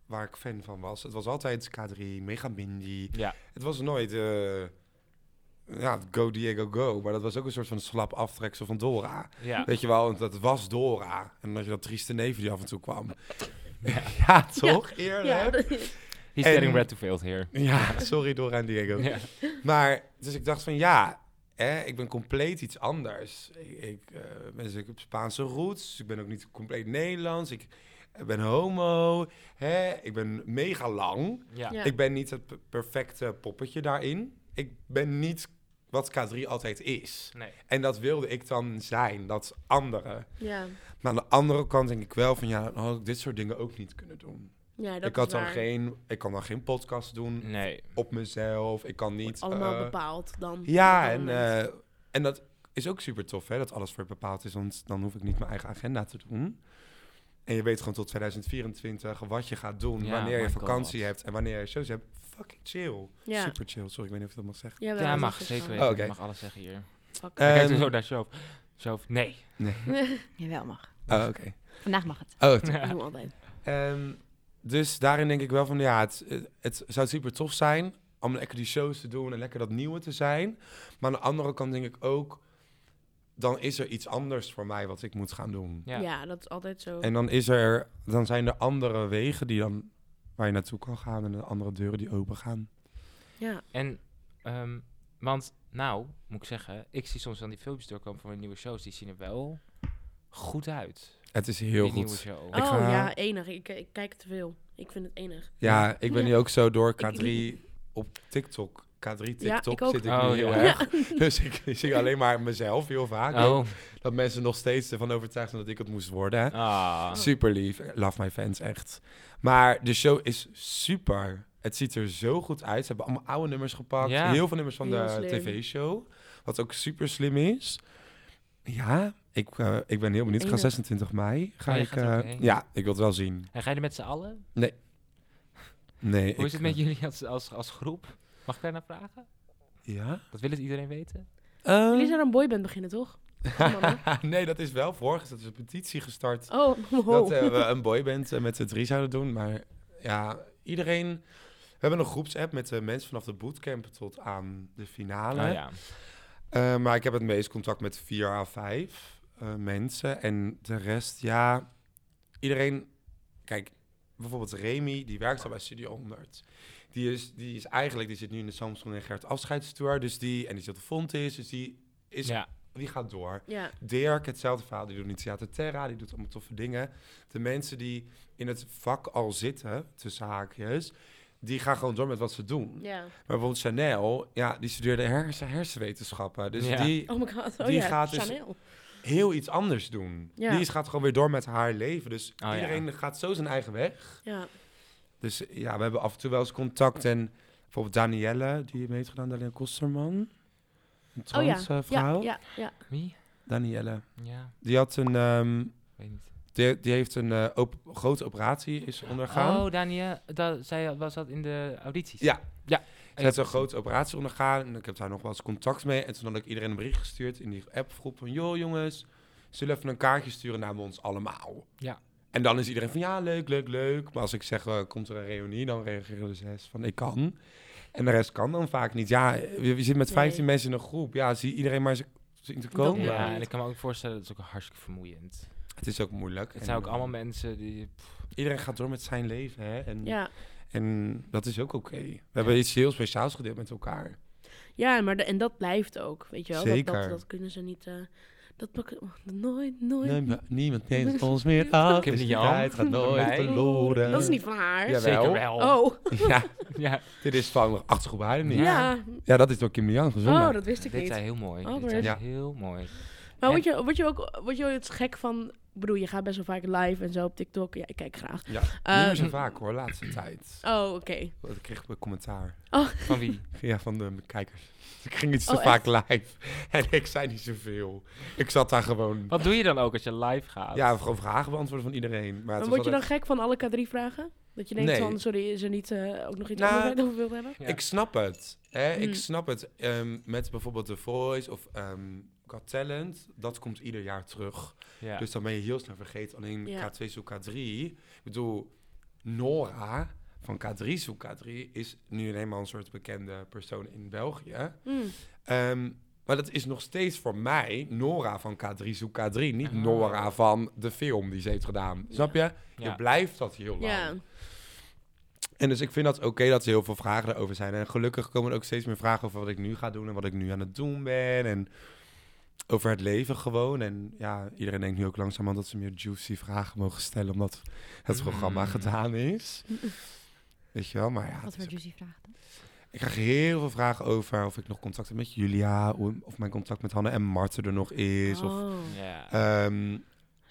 waar ik fan van was. Het was altijd K3, Mega Mindy. Ja. Het was nooit, eh, ja, Go Diego Go. Maar dat was ook een soort van slap aftreksel van Dora. Ja. Weet je wel, want dat was Dora. En dat je dat trieste neven die af en toe kwam. Ja. Ja, toch? Eerlijk? Ja, Ja, He's En- getting red to failed here. sorry Dora en Diego. Ja. Maar, dus ik dacht van ja, hè, ik ben compleet iets anders. Ik, ik, eh, ben, dus ik heb Spaanse roots, ik ben ook niet compleet Nederlands. Ik ben homo, hè, ik ben mega lang. Ja. Ja. Ik ben niet het perfecte poppetje daarin. Ik ben niet wat K3 altijd is. Nee. En dat wilde ik dan zijn, dat andere. ja. Maar aan de andere kant denk ik wel van ja, dan had ik dit soort dingen ook niet kunnen doen. ja, dat ik, had is dan waar. geen, ik kan dan geen podcast doen Nee. op mezelf. Ik kan niet... Wordt allemaal eh, bepaald dan. ja, en, eh, en dat is ook super tof, hè, dat alles voor je bepaald is. Want dan hoef ik niet mijn eigen agenda te doen. En je weet gewoon tot 2024 wat je gaat doen, Ja, wanneer je vakantie God. hebt en wanneer je shows hebt. Fucking chill. ja. Super chill. Sorry, ik weet niet of je dat mag zeggen. Ja, dat mag zeker weten. Oh, oké. Je mag alles zeggen hier. Fuck. Kijk Ehm, zo naar Shove. Shove, nee. Nee. Jawel, mag. Oh, oké. Vandaag mag het. Oh, doen we altijd. Ehm, dus daarin denk ik wel van ja, het, het zou super tof zijn om lekker die shows te doen en lekker dat nieuwe te zijn. Maar aan de andere kant denk ik ook, dan is er iets anders voor mij wat ik moet gaan doen. Ja. Ja. dat is altijd zo. En dan is er, dan zijn er andere wegen die dan waar je naartoe kan gaan en andere deuren die open gaan. ja. En, ehm, want nou, moet ik zeggen, ik zie soms dan die filmpjes doorkomen van mijn nieuwe shows. Die zien er wel goed uit. Het is heel die nieuwe goed. show. Ik oh ga- ja, enig. Ik, ik kijk te veel. Ik vind het enig. Ja, ik ben nu ook zo door Ik- K3 op TikTok. K3 Ja, TikTok ik ook. zit ik Oh, nu heel ja. erg. Dus ik, ik zie alleen maar mezelf heel vaak. Oh, Dat mensen nog steeds ervan overtuigd zijn dat ik het moest worden. hè. ah. Super lief. Love my fans, echt. Maar de show is super. Het ziet er zo goed uit. Ze hebben allemaal oude nummers gepakt. Ja. Heel veel nummers van Heel de tv-show. Wat ook super slim is. Ja, ik, eh, ik ben heel benieuwd. Ik ga Enig. 26 mei. Ga Oh, ik, eh, ja, ik wil het wel zien. En ga je er met z'n allen? Nee, Hoe ik, is het met eh, jullie als, als, als groep? Mag ik daar naar vragen? Ja? Dat wil het iedereen weten? Jullie zijn een boyband beginnen, toch? nee, dat is wel vorige. Dat is een petitie gestart. Oh, Dat wow. eh, we een boyband eh, met z'n drie zouden doen. Maar ja, iedereen... We hebben een groepsapp met de mensen vanaf de bootcamp tot aan de finale. Oh ja. Eh, maar ik heb het meest contact met vier à vijf eh, mensen. En de rest, ja... Iedereen... Kijk, bijvoorbeeld Remy, die werkt al bij Studio 100. Die is, die is eigenlijk... Die zit nu in de Samsung en Gert afscheidstour. Dus die... En die zit op Fontis. Dus die, is, ja. die gaat door. Ja, Dirk, hetzelfde verhaal. Die doet niet Theater Terra, die doet allemaal toffe dingen. De mensen die in het vak al zitten, tussen haakjes, die gaan gewoon door met wat ze doen. ja. Maar bijvoorbeeld Chanel, ja, die studeerde hersen, hersenwetenschappen. Dus Ja. die Oh my god. Oh Die ja, gaat dus- Chanel. heel iets anders doen. Ja. Die is, gaat gewoon weer door met haar leven. Dus Oh, ja. iedereen gaat zo zijn eigen weg. Ja. Dus ja, we hebben af en toe wel eens contact. En bijvoorbeeld Danielle, die heeft meegedaan, Danielle Kosterman. Een Oh ja. trans eh, Ja, vrouw. ja, ja. Wie? Danielle. Ja, Die had een... ehm, weet niet. Die, die heeft een eh, op, grote operatie is ondergaan. Oh, Daniel, dat, zij was dat in de audities? Ja. Ja. Ze heeft een grote operatie ondergaan en ik heb daar nog wel eens contact mee. En toen had ik iedereen een bericht gestuurd in die appgroep van... joh jongens, zullen we even een kaartje sturen naar ons allemaal? Ja. En dan is iedereen van ja, leuk, leuk, leuk. Maar als ik zeg, eh, komt er een reunie, dan reageren de zes van ik kan. En de rest kan dan vaak niet. Ja, we, we zitten met 15 Nee. mensen in een groep. Ja, zie iedereen maar eens zien te Dat komen. Ja, en ik kan me ook voorstellen, dat is ook hartstikke vermoeiend. Het is ook moeilijk. Het En, zijn ook allemaal mensen die... Iedereen gaat door met zijn leven, hè. En, Ja. en dat is ook oké. We hebben iets heel speciaals gedeeld met elkaar. Ja, maar de, en dat blijft ook, weet je wel. Dat, Zeker. dat, dat kunnen ze niet... eh, dat pak- nooit, nooit... Nee, maar niemand neemt ons meer af. Kim Dus de tijd gaat nooit Mij. verloren. Dat is niet van haar. Ja, Zeker wel. Oh, Ja, Ja, dit is van achtergroep Huiden niet. ja. Ja. dat is door Kim de Jan gezongen. Oh, dat wist ik dit niet. zijn heel mooi. Oh, dit zijn Ja. heel mooi. Maar word je, word je ook word je ooit gek van... Ik bedoel, je gaat best wel vaak live en zo op TikTok. Ja, ik kijk graag. Ja, Eh, niet meer zo vaak hoor, laatste tijd. Oh, oké. Ik kreeg een commentaar Van wie? ja, van de kijkers. Ik ging iets te Oh, vaak live en ik zei niet zoveel. Ik zat daar gewoon... Wat doe je dan ook als je live gaat? Ja, gewoon vragen beantwoorden van iedereen. Maar word je dan gek van alle K3-vragen? Dat je denkt Nee. van, sorry, is er niet eh, ook nog iets Nou, anders waar je het over wilt hebben? Ja. Ik snap het. Hè? Hmm. Ik snap het. Ehm, met bijvoorbeeld The Voice of ehm Got Talent. Dat komt ieder jaar terug. Ja. Dus dan ben je heel snel vergeten. Alleen Ja. K2 zoek K3. Ik bedoel, Nora van K3 zoek K3 is nu eenmaal een soort bekende persoon in België. Mm. Ehm, maar dat is nog steeds voor mij Nora van K3 zoek K3. Niet Ah. Nora van de film die ze heeft gedaan. Snap je? Je Ja. blijft dat heel lang. Ja. En dus ik vind dat oké dat er heel veel vragen daarover zijn. En gelukkig komen er ook steeds meer vragen over wat ik nu ga doen en wat ik nu aan het doen ben. En over het leven gewoon. En ja, iedereen denkt nu ook langzaam dat ze meer juicy vragen mogen stellen, omdat het Mm. programma gedaan is. Weet je wel, maar ja. Wat voor juicy vragen dan? ik krijg heel veel vragen over of ik nog contact heb met Julia, of mijn contact met Hanne en Marten er nog is. Of, Oh. Ja. ehm,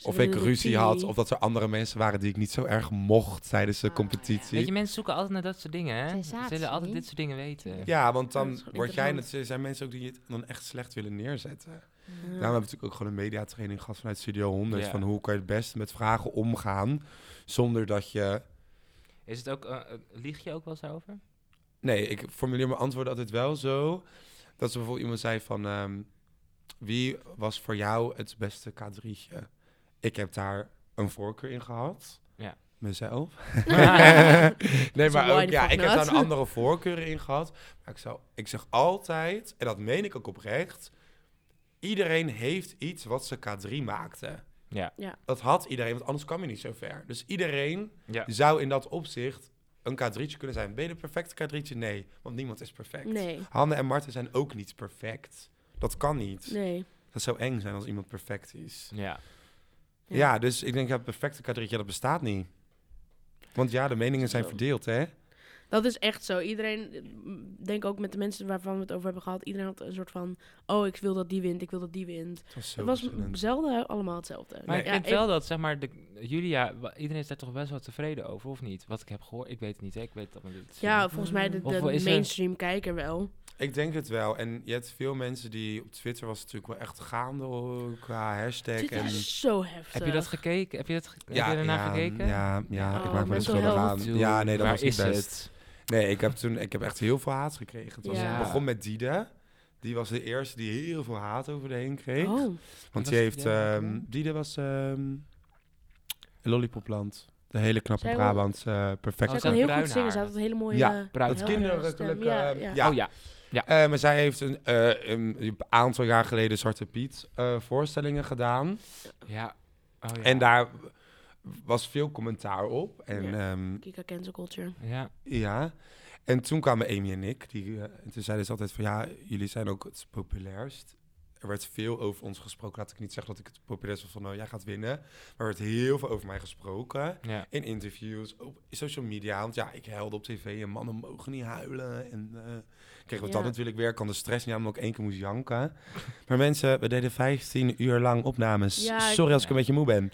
of ik ruzie had, of dat er andere mensen waren die ik niet zo erg mocht tijdens de Ah, ja. competitie. Weet je, mensen zoeken altijd naar dat soort dingen, hè? Ze willen altijd dit soort dingen weten. Ja, want Ja, dan word jij... Het zijn mensen ook die het dan echt slecht willen neerzetten. Ja. Daarom hebben we natuurlijk ook gewoon een mediatraining gehad vanuit Studio 100. Ja. Van hoe kan je het beste met vragen omgaan zonder dat je... Is het ook, eh, lieg je ook wel eens over? Nee, ik formuleer mijn antwoord altijd wel zo. Dat ze bijvoorbeeld iemand zei van... ehm, wie was voor jou het beste K3'tje? Ik heb daar een voorkeur in gehad. Ja. Mezelf. Ja. nee, maar ook, ja, ik heb daar een andere voorkeuren in gehad. Maar ik, zou, ik zeg altijd, en dat meen ik ook oprecht... Iedereen heeft iets wat ze K3 maakte. Ja. Dat had iedereen, want anders kwam je niet zo ver. Dus iedereen Ja. zou in dat opzicht een K3'tje kunnen zijn. Ben je de perfecte K3'tje? Nee, want niemand is perfect. Nee, Hanne en Marten zijn ook niet perfect. Dat kan niet. nee. Dat zou eng zijn als iemand perfect is. Ja. Ja. Ja, dus ik denk dat het perfecte K3'tje, dat bestaat niet. Want ja, de meningen zijn verdeeld, hè? Dat is echt zo. Iedereen, eh, denk ook met de mensen waarvan we het over hebben gehad, iedereen had een soort van, oh, ik wil dat die wint, ik wil dat die wint. Het was zo Het was verschillend. zelden allemaal hetzelfde. Maar Ja, ik vind wel dat, zeg maar, de, Julia, iedereen is daar toch best wel tevreden over, of niet? Wat ik heb gehoord, ik weet het niet, hè? Ik weet niet. Ja, volgens mij de, er- mainstream kijker wel. Ik denk het wel. En je hebt veel mensen die op Twitter was het natuurlijk wel echt gaande qua hashtag. Dit en is zo heftig. Heb je dat gekeken? Heb je, dat ge- ja, heb je ernaar ja, gekeken? Ja, ja Oh, ik maak me er schuldig aan. Ja, nee, dat Waar was niet is best. het? Nee, ik heb toen ik heb echt heel veel haat gekregen. Het, was, Ja. het begon met Diede. Die was de eerste die heel veel haat over de heen kreeg. Oh, Want die heeft... Diede? ehm Diede was ehm Lollipopland. De hele knappe Zij Brabant eh perfect. zij ze kan heel goed zingen. Ze had een hele mooie... Ja, bruin dat kinderlijke... stem. Ja, ja. Oh ja. Eh, maar zij heeft een, eh, een, aantal jaar geleden Zwarte Piet eh, voorstellingen gedaan. Ja. Oh, ja. En daar was veel commentaar op. En Ja. ja. Kika cancel culture. Ja. ja. En toen kwamen Amy en ik. Die, eh, en toen zeiden ze altijd van ja, jullie zijn ook het populairst. Er werd veel over ons gesproken. Laat ik niet zeggen dat ik het populairst was van nou, jij gaat winnen. Maar er werd heel veel over mij gesproken. Ja. In interviews, op social media. Want ja, ik huilde op tv en mannen mogen niet huilen. En eh kregen we Ja. dat natuurlijk weer. Kan de stress niet aan, omdat ik één keer moest janken. Maar mensen, we deden 15 uur lang opnames. Ja, ik- Sorry als ik Ja. een beetje moe ben.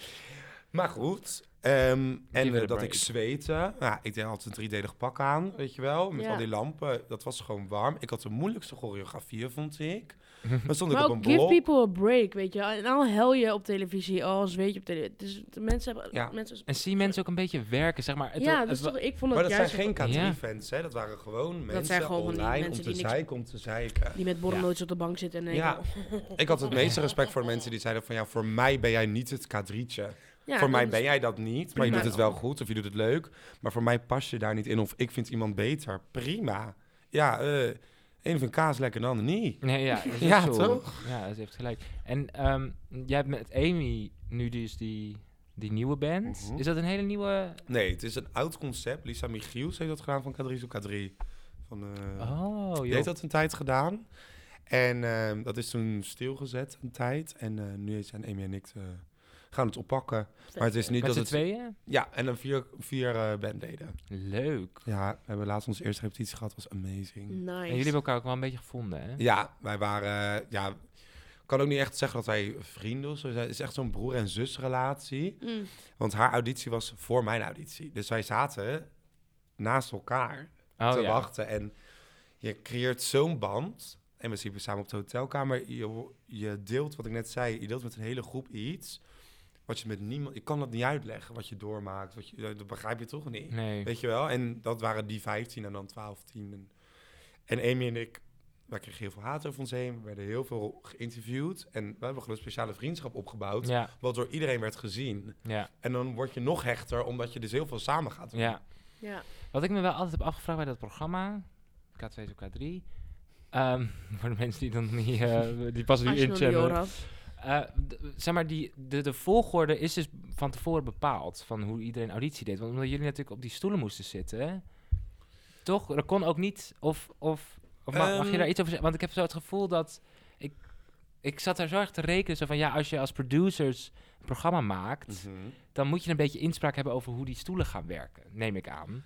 Maar goed. ehm, en dat ik zweette. Nou, ik deed altijd een driedelig pak aan, weet je wel. Met Ja. al die lampen. Dat was gewoon warm. Ik had de moeilijkste choreografieën, vond ik. Dan stond ik Maar op ook een give blok. people a break, weet je. En dan hel je op televisie. Oh, zweet je op televisie. Dus de mensen hebben... Ja. Mensen, En zie mensen ook een beetje werken, zeg maar. Het, ja, het dus toch, ik vond Maar dat zijn geen Ja. K3-fans, hè. Dat waren gewoon mensen zijn gewoon van die online mensen om te die niks- zeiken, om te zeiken. Die met borrelnootjes op de bank zitten en denken... Ja. Ik had het meeste respect voor de mensen die zeiden van... ja, voor mij ben jij niet het K3'tje. Ja, voor mij ben jij dat niet, maar je doet het wel goed of je doet het leuk. Maar voor mij pas je daar niet in of ik vind iemand beter. Prima. Ja, eh een van kaas lekker de ander niet. Nee, ja, dat is Ja, zo. toch? Ja, dat heeft gelijk. En ehm, jij hebt met Amy nu dus die, die nieuwe band. Mhm. Is dat een hele nieuwe... Nee, het is een oud concept. Lisa Michiels heeft dat gedaan van K3 op K3. Van, eh Oh, Die joh. heeft dat een tijd gedaan. En ehm, dat is toen stilgezet een tijd. En eh, nu zijn Amy en ik eh, gaan het oppakken. Maar het is niet Met dat het... tweeën? Ja, en dan vier, vier eh, bandleden. Leuk. Ja, we hebben laatst onze eerste repetitie gehad. was amazing. Nice. En jullie hebben elkaar ook wel een beetje gevonden, hè? Ja, wij waren... eh, ja, ik kan ook niet echt zeggen dat wij vrienden of zo zijn. Het is echt zo'n broer- en zusrelatie. Mm. Want haar auditie was voor mijn auditie. Dus wij zaten naast elkaar Oh, te ja. wachten. En je creëert zo'n band. En we zitten samen op de hotelkamer. Je, je deelt, wat ik net zei, je deelt met een hele groep iets. Wat je met niemand... Je kan dat niet uitleggen, wat je doormaakt. Wat je, dat begrijp je toch niet? Nee. Weet je wel? En dat waren die 15 en dan 12, 10. En, en Amy en ik, wij kregen heel veel haat over ons heen. We werden heel veel geïnterviewd. En we hebben gewoon een speciale vriendschap opgebouwd. Ja, Wat door iedereen werd gezien. ja, En dan word je nog hechter, omdat je dus heel veel samen gaat doen. ja. Ja. Wat ik me wel altijd heb afgevraagd bij dat programma, K2 of K3, ehm, voor de mensen die dan niet, eh, die pas nu Als je Eh, zeg maar, die, de, de volgorde is dus van tevoren bepaald van hoe iedereen auditie deed. Want omdat jullie natuurlijk op die stoelen moesten zitten, toch? Er kon ook niet, of, of, of ma- mag je Ehm. daar iets over zeggen? Want ik heb zo het gevoel dat, ik, ik zat daar zo erg te rekenen, zo van ja, als je als producers een programma maakt, Mhm. dan moet je een beetje inspraak hebben over hoe die stoelen gaan werken, neem ik aan.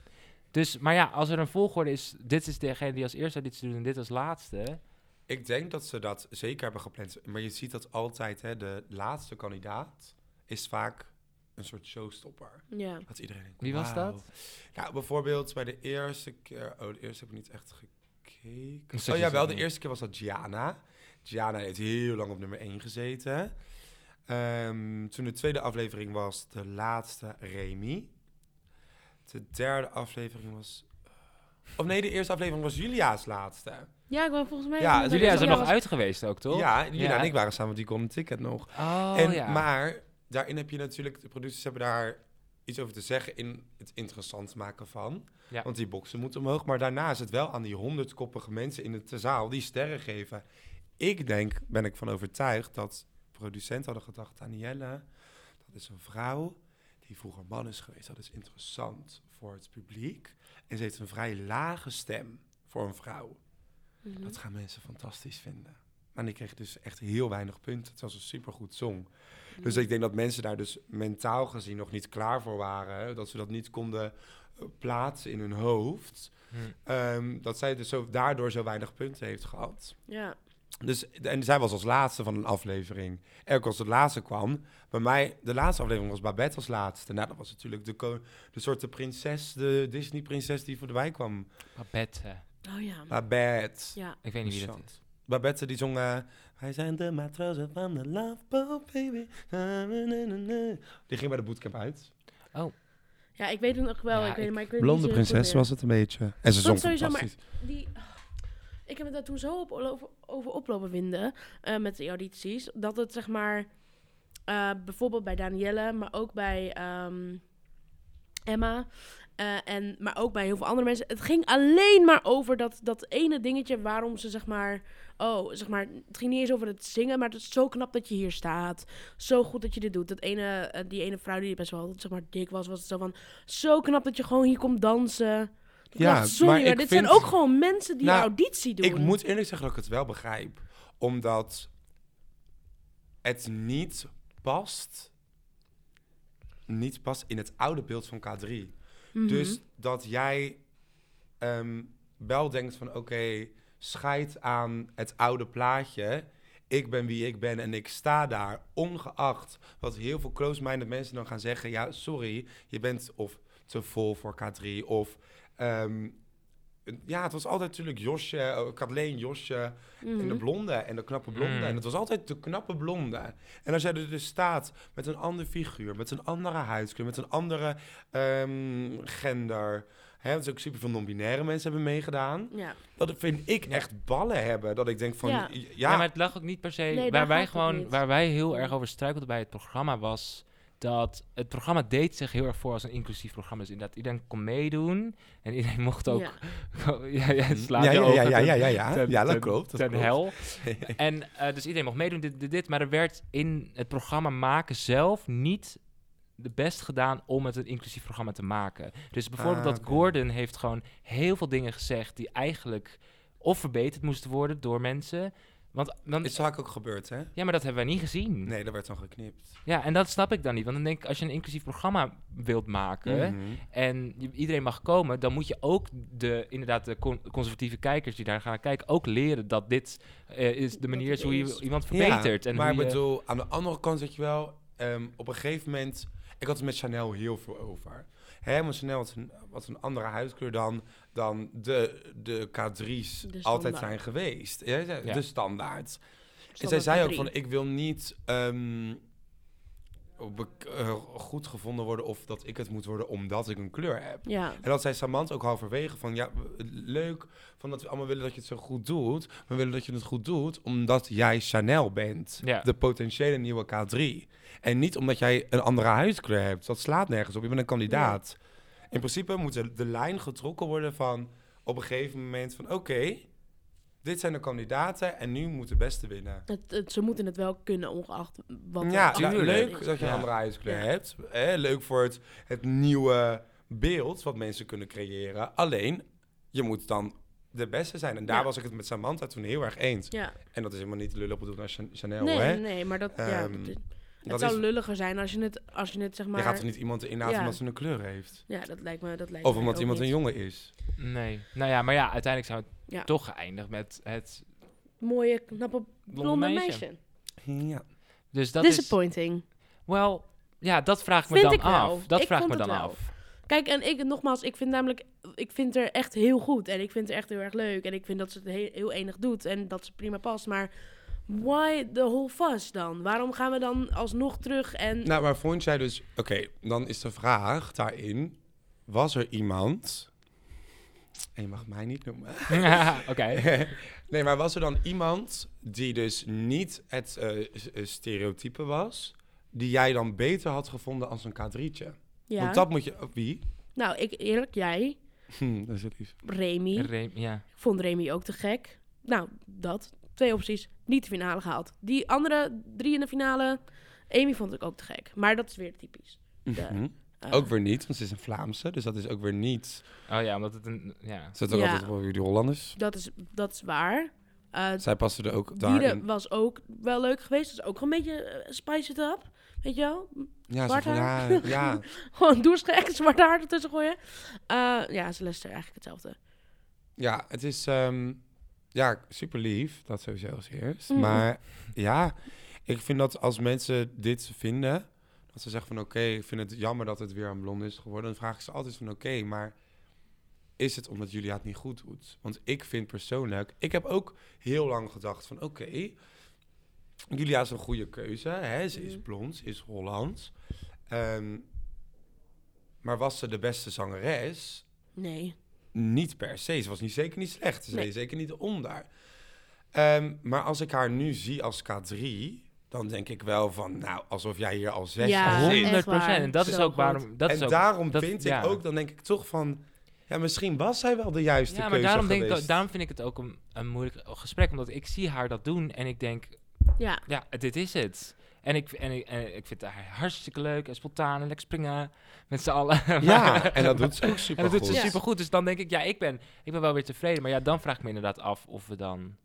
Dus, maar ja, als er een volgorde is, dit is degene die als eerste dit doet en dit als laatste. Ik denk dat ze dat zeker hebben gepland. Maar je ziet dat altijd, hè, de laatste kandidaat is vaak een soort showstopper. Ja. Dat iedereen denkt, Wie was dat? Ja, bijvoorbeeld bij de eerste keer... Oh, de eerste heb ik niet echt gekeken. Oh ja, wel, de eerste keer was dat Gianna. Gianna heeft heel lang op nummer 1 gezeten. Ehm, toen de tweede aflevering was de laatste Remy. De derde aflevering was... Of nee, de eerste aflevering was Julia's laatste. Ja, ik ben volgens mij... Ja, Jullie zijn er nog was- uit geweest ook, toch? Ja, Ja. en ik waren samen met die Golden Ticket nog. Oh, en, ja. Maar daarin heb je natuurlijk, de producers hebben daar iets over te zeggen in het interessant maken van. Ja. Want die boksen moeten omhoog. Maar daarna is het wel aan die honderdkoppige mensen in de zaal die sterren geven. Ik denk, ben ik van overtuigd, dat producenten hadden gedacht... Danielle, dat is een vrouw die vroeger man is geweest. Dat is interessant voor het publiek. En ze heeft een vrij lage stem voor een vrouw. Mhm. Dat gaan mensen fantastisch vinden. Maar die kreeg dus echt heel weinig punten. Het was een supergoed song. Dus ik denk dat mensen daar dus mentaal gezien nog niet klaar voor waren. Dat ze dat niet konden eh, plaatsen in hun hoofd. Hm. Ehm, dat zij dus zo, daardoor zo weinig punten heeft gehad. Ja. Dus, en zij was als laatste van een aflevering. En ook als het laatste kwam, bij mij, de laatste aflevering was Babette als laatste. Nou, dat was natuurlijk de, de soort de prinses, de Disney-prinses die voorbij kwam. Babette. Oh ja. Babette. Ja. Ik weet niet wie dat is. Babette die zong... eh, Wij zijn de matrozen van de Love Boat, baby. Na, na, na, na, na. Die ging bij de bootcamp uit. Ja, ik weet het nog wel. Ja, ik weet, ik- maar ik weet Blonde niet prinses was het een beetje. En ze zong sowieso, maar- fantastisch. Die, ik heb het daar toen zo op, over, over oplopen vinden eh, met die audities. Dat het zeg maar, eh, bijvoorbeeld bij Danielle, maar ook bij ehm, Emma. Eh, en, maar ook bij heel veel andere mensen. Het ging alleen maar over dat, dat ene dingetje waarom ze zeg maar. Oh, zeg maar. Het ging niet eens over het zingen, maar het is zo knap dat je hier staat. Zo goed dat je dit doet. Dat ene, eh, die ene vrouw die best wel zeg maar dik was, was het zo van. Zo knap dat je gewoon hier komt dansen. Ja, dacht, sorry, maar maar ik dit vind- zijn ook gewoon mensen die Nou, auditie doen. Ik moet eerlijk zeggen dat ik het wel begrijp. Omdat het niet past... Niet past in het oude beeld van K3. Mhm. Dus dat jij ehm, wel denkt van... Oké, scheid aan het oude plaatje. Ik ben wie ik ben en ik sta daar. Ongeacht wat heel veel close-minded mensen dan gaan zeggen. Ja, sorry, je bent of te vol voor K3 of... ehm, ja, het was altijd natuurlijk Josje, uh, Kathleen, Josje en de Mhm. blonde en de knappe blonde. Mm. En het was altijd de knappe blonde. En als jij er dus staat met een ander figuur, met een andere huidskleur, met een andere ehm, gender. Hè, dus ook super veel non-binaire mensen hebben meegedaan. Ja. Dat vind ik echt ballen hebben. Dat ik denk van, Ja. ja, Ja, maar het lag ook niet per se. Nee, waar, wij gewoon, niet. waar wij heel erg over struikelden bij het programma was dat het programma deed zich heel erg voor als een inclusief programma. Dus inderdaad, iedereen kon meedoen en iedereen mocht ook. Ja. Ja, ja, slaat ja, ja, ja, ja, ten- ja, ja, ja. ten- ja, dat ten- klopt. Dat ten klopt. hel. En eh, dus iedereen mocht meedoen, dit, dit, dit. Maar er werd in het programma maken zelf niet de best gedaan om het een inclusief programma te maken. Dus bijvoorbeeld Ah, dat. Gordon heeft gewoon heel veel dingen gezegd die eigenlijk of verbeterd moesten worden door mensen. Want dan, Is vaak ook gebeurd, hè? ja, maar dat hebben wij niet gezien. Nee, dat werd dan geknipt. Ja, en dat snap ik dan niet. Want dan denk ik, als je een inclusief programma wilt maken Mhm. en iedereen mag komen, dan moet je ook de, inderdaad, de con- conservatieve kijkers die daar gaan kijken, ook leren dat dit eh, is de manier is hoe je iemand verbetert. Ja, en maar ik je- bedoel, aan de andere kant zeg je wel, ehm, op een gegeven moment, ik had het met Chanel heel veel over. Chanel was een, was een andere huidskleur dan, dan de, de K3's De altijd zijn geweest. Ja, de standaard. En zij zei ook K3. van, ik wil niet ehm, be- eh, goed gevonden worden of dat ik het moet worden omdat ik een kleur heb. Ja. En dat zei Samantha ook halverwege van, ja, leuk van dat we allemaal willen dat je het zo goed doet. We willen dat je het goed doet omdat jij Chanel bent. Ja. De potentiële nieuwe K3. En niet omdat jij een andere huidskleur hebt. Dat slaat nergens op. Je bent een kandidaat. In principe moet de, de lijn getrokken worden van op een gegeven moment van, oké, dit zijn de kandidaten en nu moet de beste winnen. Het, het- ze moeten het wel kunnen, ongeacht wat Ja, leuk is. dat je een Ja. andere huidskleur Ja. hebt. Hè? Leuk voor het, het nieuwe beeld wat mensen kunnen creëren. Alleen, je moet dan de beste zijn. En daar Ja. was ik het met Samantha toen heel erg eens. Ja. En dat is helemaal niet lullig bedoeld naar Chan- Chanel, Nee, hè? nee, maar dat, ja, Ehm, dat is- het dat zou is, lulliger zijn als je het, als je het zeg maar... je gaat er niet iemand inlaten Ja. omdat ze een kleur heeft. Ja, dat lijkt me, dat lijkt Of omdat iemand een jongen is. Nee. Nou ja, maar ja, uiteindelijk zou het Ja. toch geëindigd met het Mooie, knappe, blonde meisje. meisje. Ja. Dus dat is... Disappointing. Wel, ja, dat vraag ik me Vind dan ik wel. af. Dat Ik vraag ik me dan wel. af. Kijk, en ik, nogmaals, ik vind namelijk, ik vind er echt heel goed. En ik vind het echt heel erg leuk. En ik vind dat ze het heel, heel enig doet. En dat ze prima past. Maar why the whole fuss dan? Waarom gaan we dan alsnog terug en... Nou, maar vond jij dus... Oké, dan is de vraag daarin... Was er iemand... En je mag mij niet noemen. Oké. nee, maar was er dan iemand die dus niet het eh, eh, stereotype was, die jij dan beter had gevonden als een K3'tje? Ja. Want dat moet je... oh, Wie? Nou, ik eerlijk, jij, Hm, dat is het lief. Remy. Re- ja. Ik vond Remy ook te gek. Nou, dat. Twee opties. Niet de finale gehaald. Die andere drie in de finale. Amy vond ik ook te gek. Maar dat is weer typisch. De, Mhm. eh, Ook weer niet, want ze is een Vlaamse. Dus dat is ook weer niet... Oh ja, omdat het een... Ja. Ze zijn ook Ja. altijd wel weer die Hollanders. Dat is, dat is waar. Eh Zij passen er ook Dieren daarin. was ook wel leuk geweest. Dat is ook een beetje eh, spice it up. Weet je wel? Ja, zwart ze van, ja, haar. ja. Gewoon doersgek, zwart haar ertussen gooien. Eh ja, Celeste eigenlijk hetzelfde. ja, het is ehm, ja, super lief. Dat sowieso als eerst. Mhm. Maar ja, ik vind dat als mensen dit vinden... Dat ze zeggen van oké, ik vind het jammer dat het weer een blonde is geworden. Dan vraag ik ze altijd van oké, maar is het omdat Julia het niet goed doet? Want ik vind persoonlijk... Ik heb ook heel lang gedacht van oké... Julia is een goede keuze. Hè? Ze is Mhm. blond, ze is Hollands. Ehm, maar was ze de beste zangeres? Nee. Niet per se. Ze was niet, zeker niet slecht. Ze Nee. deed zeker niet onder. Ehm, maar als ik haar nu zie als K3, dan denk ik wel van, nou, alsof jij hier al zes Ja, jaar zit. echt 100 waar. En dat is ook goed. waarom... Dat en is ook, daarom dat- vind ja. ik ook, dan denk ik toch van, ja, misschien was zij wel de juiste Ja, maar keuze daarom, denk ik, daarom vind ik het ook een, een moeilijk gesprek. Omdat ik zie haar dat doen en ik denk, Ja. ja, dit is het. En ik, en ik, en ik vind haar hartstikke leuk en spontaan en lekker springen met z'n allen. Ja, en dat doet ze ook super En dat doet ze super goed. Dus dan denk ik, ja, ik ben, ik ben wel weer tevreden. Maar ja, dan vraag ik me inderdaad af of we dan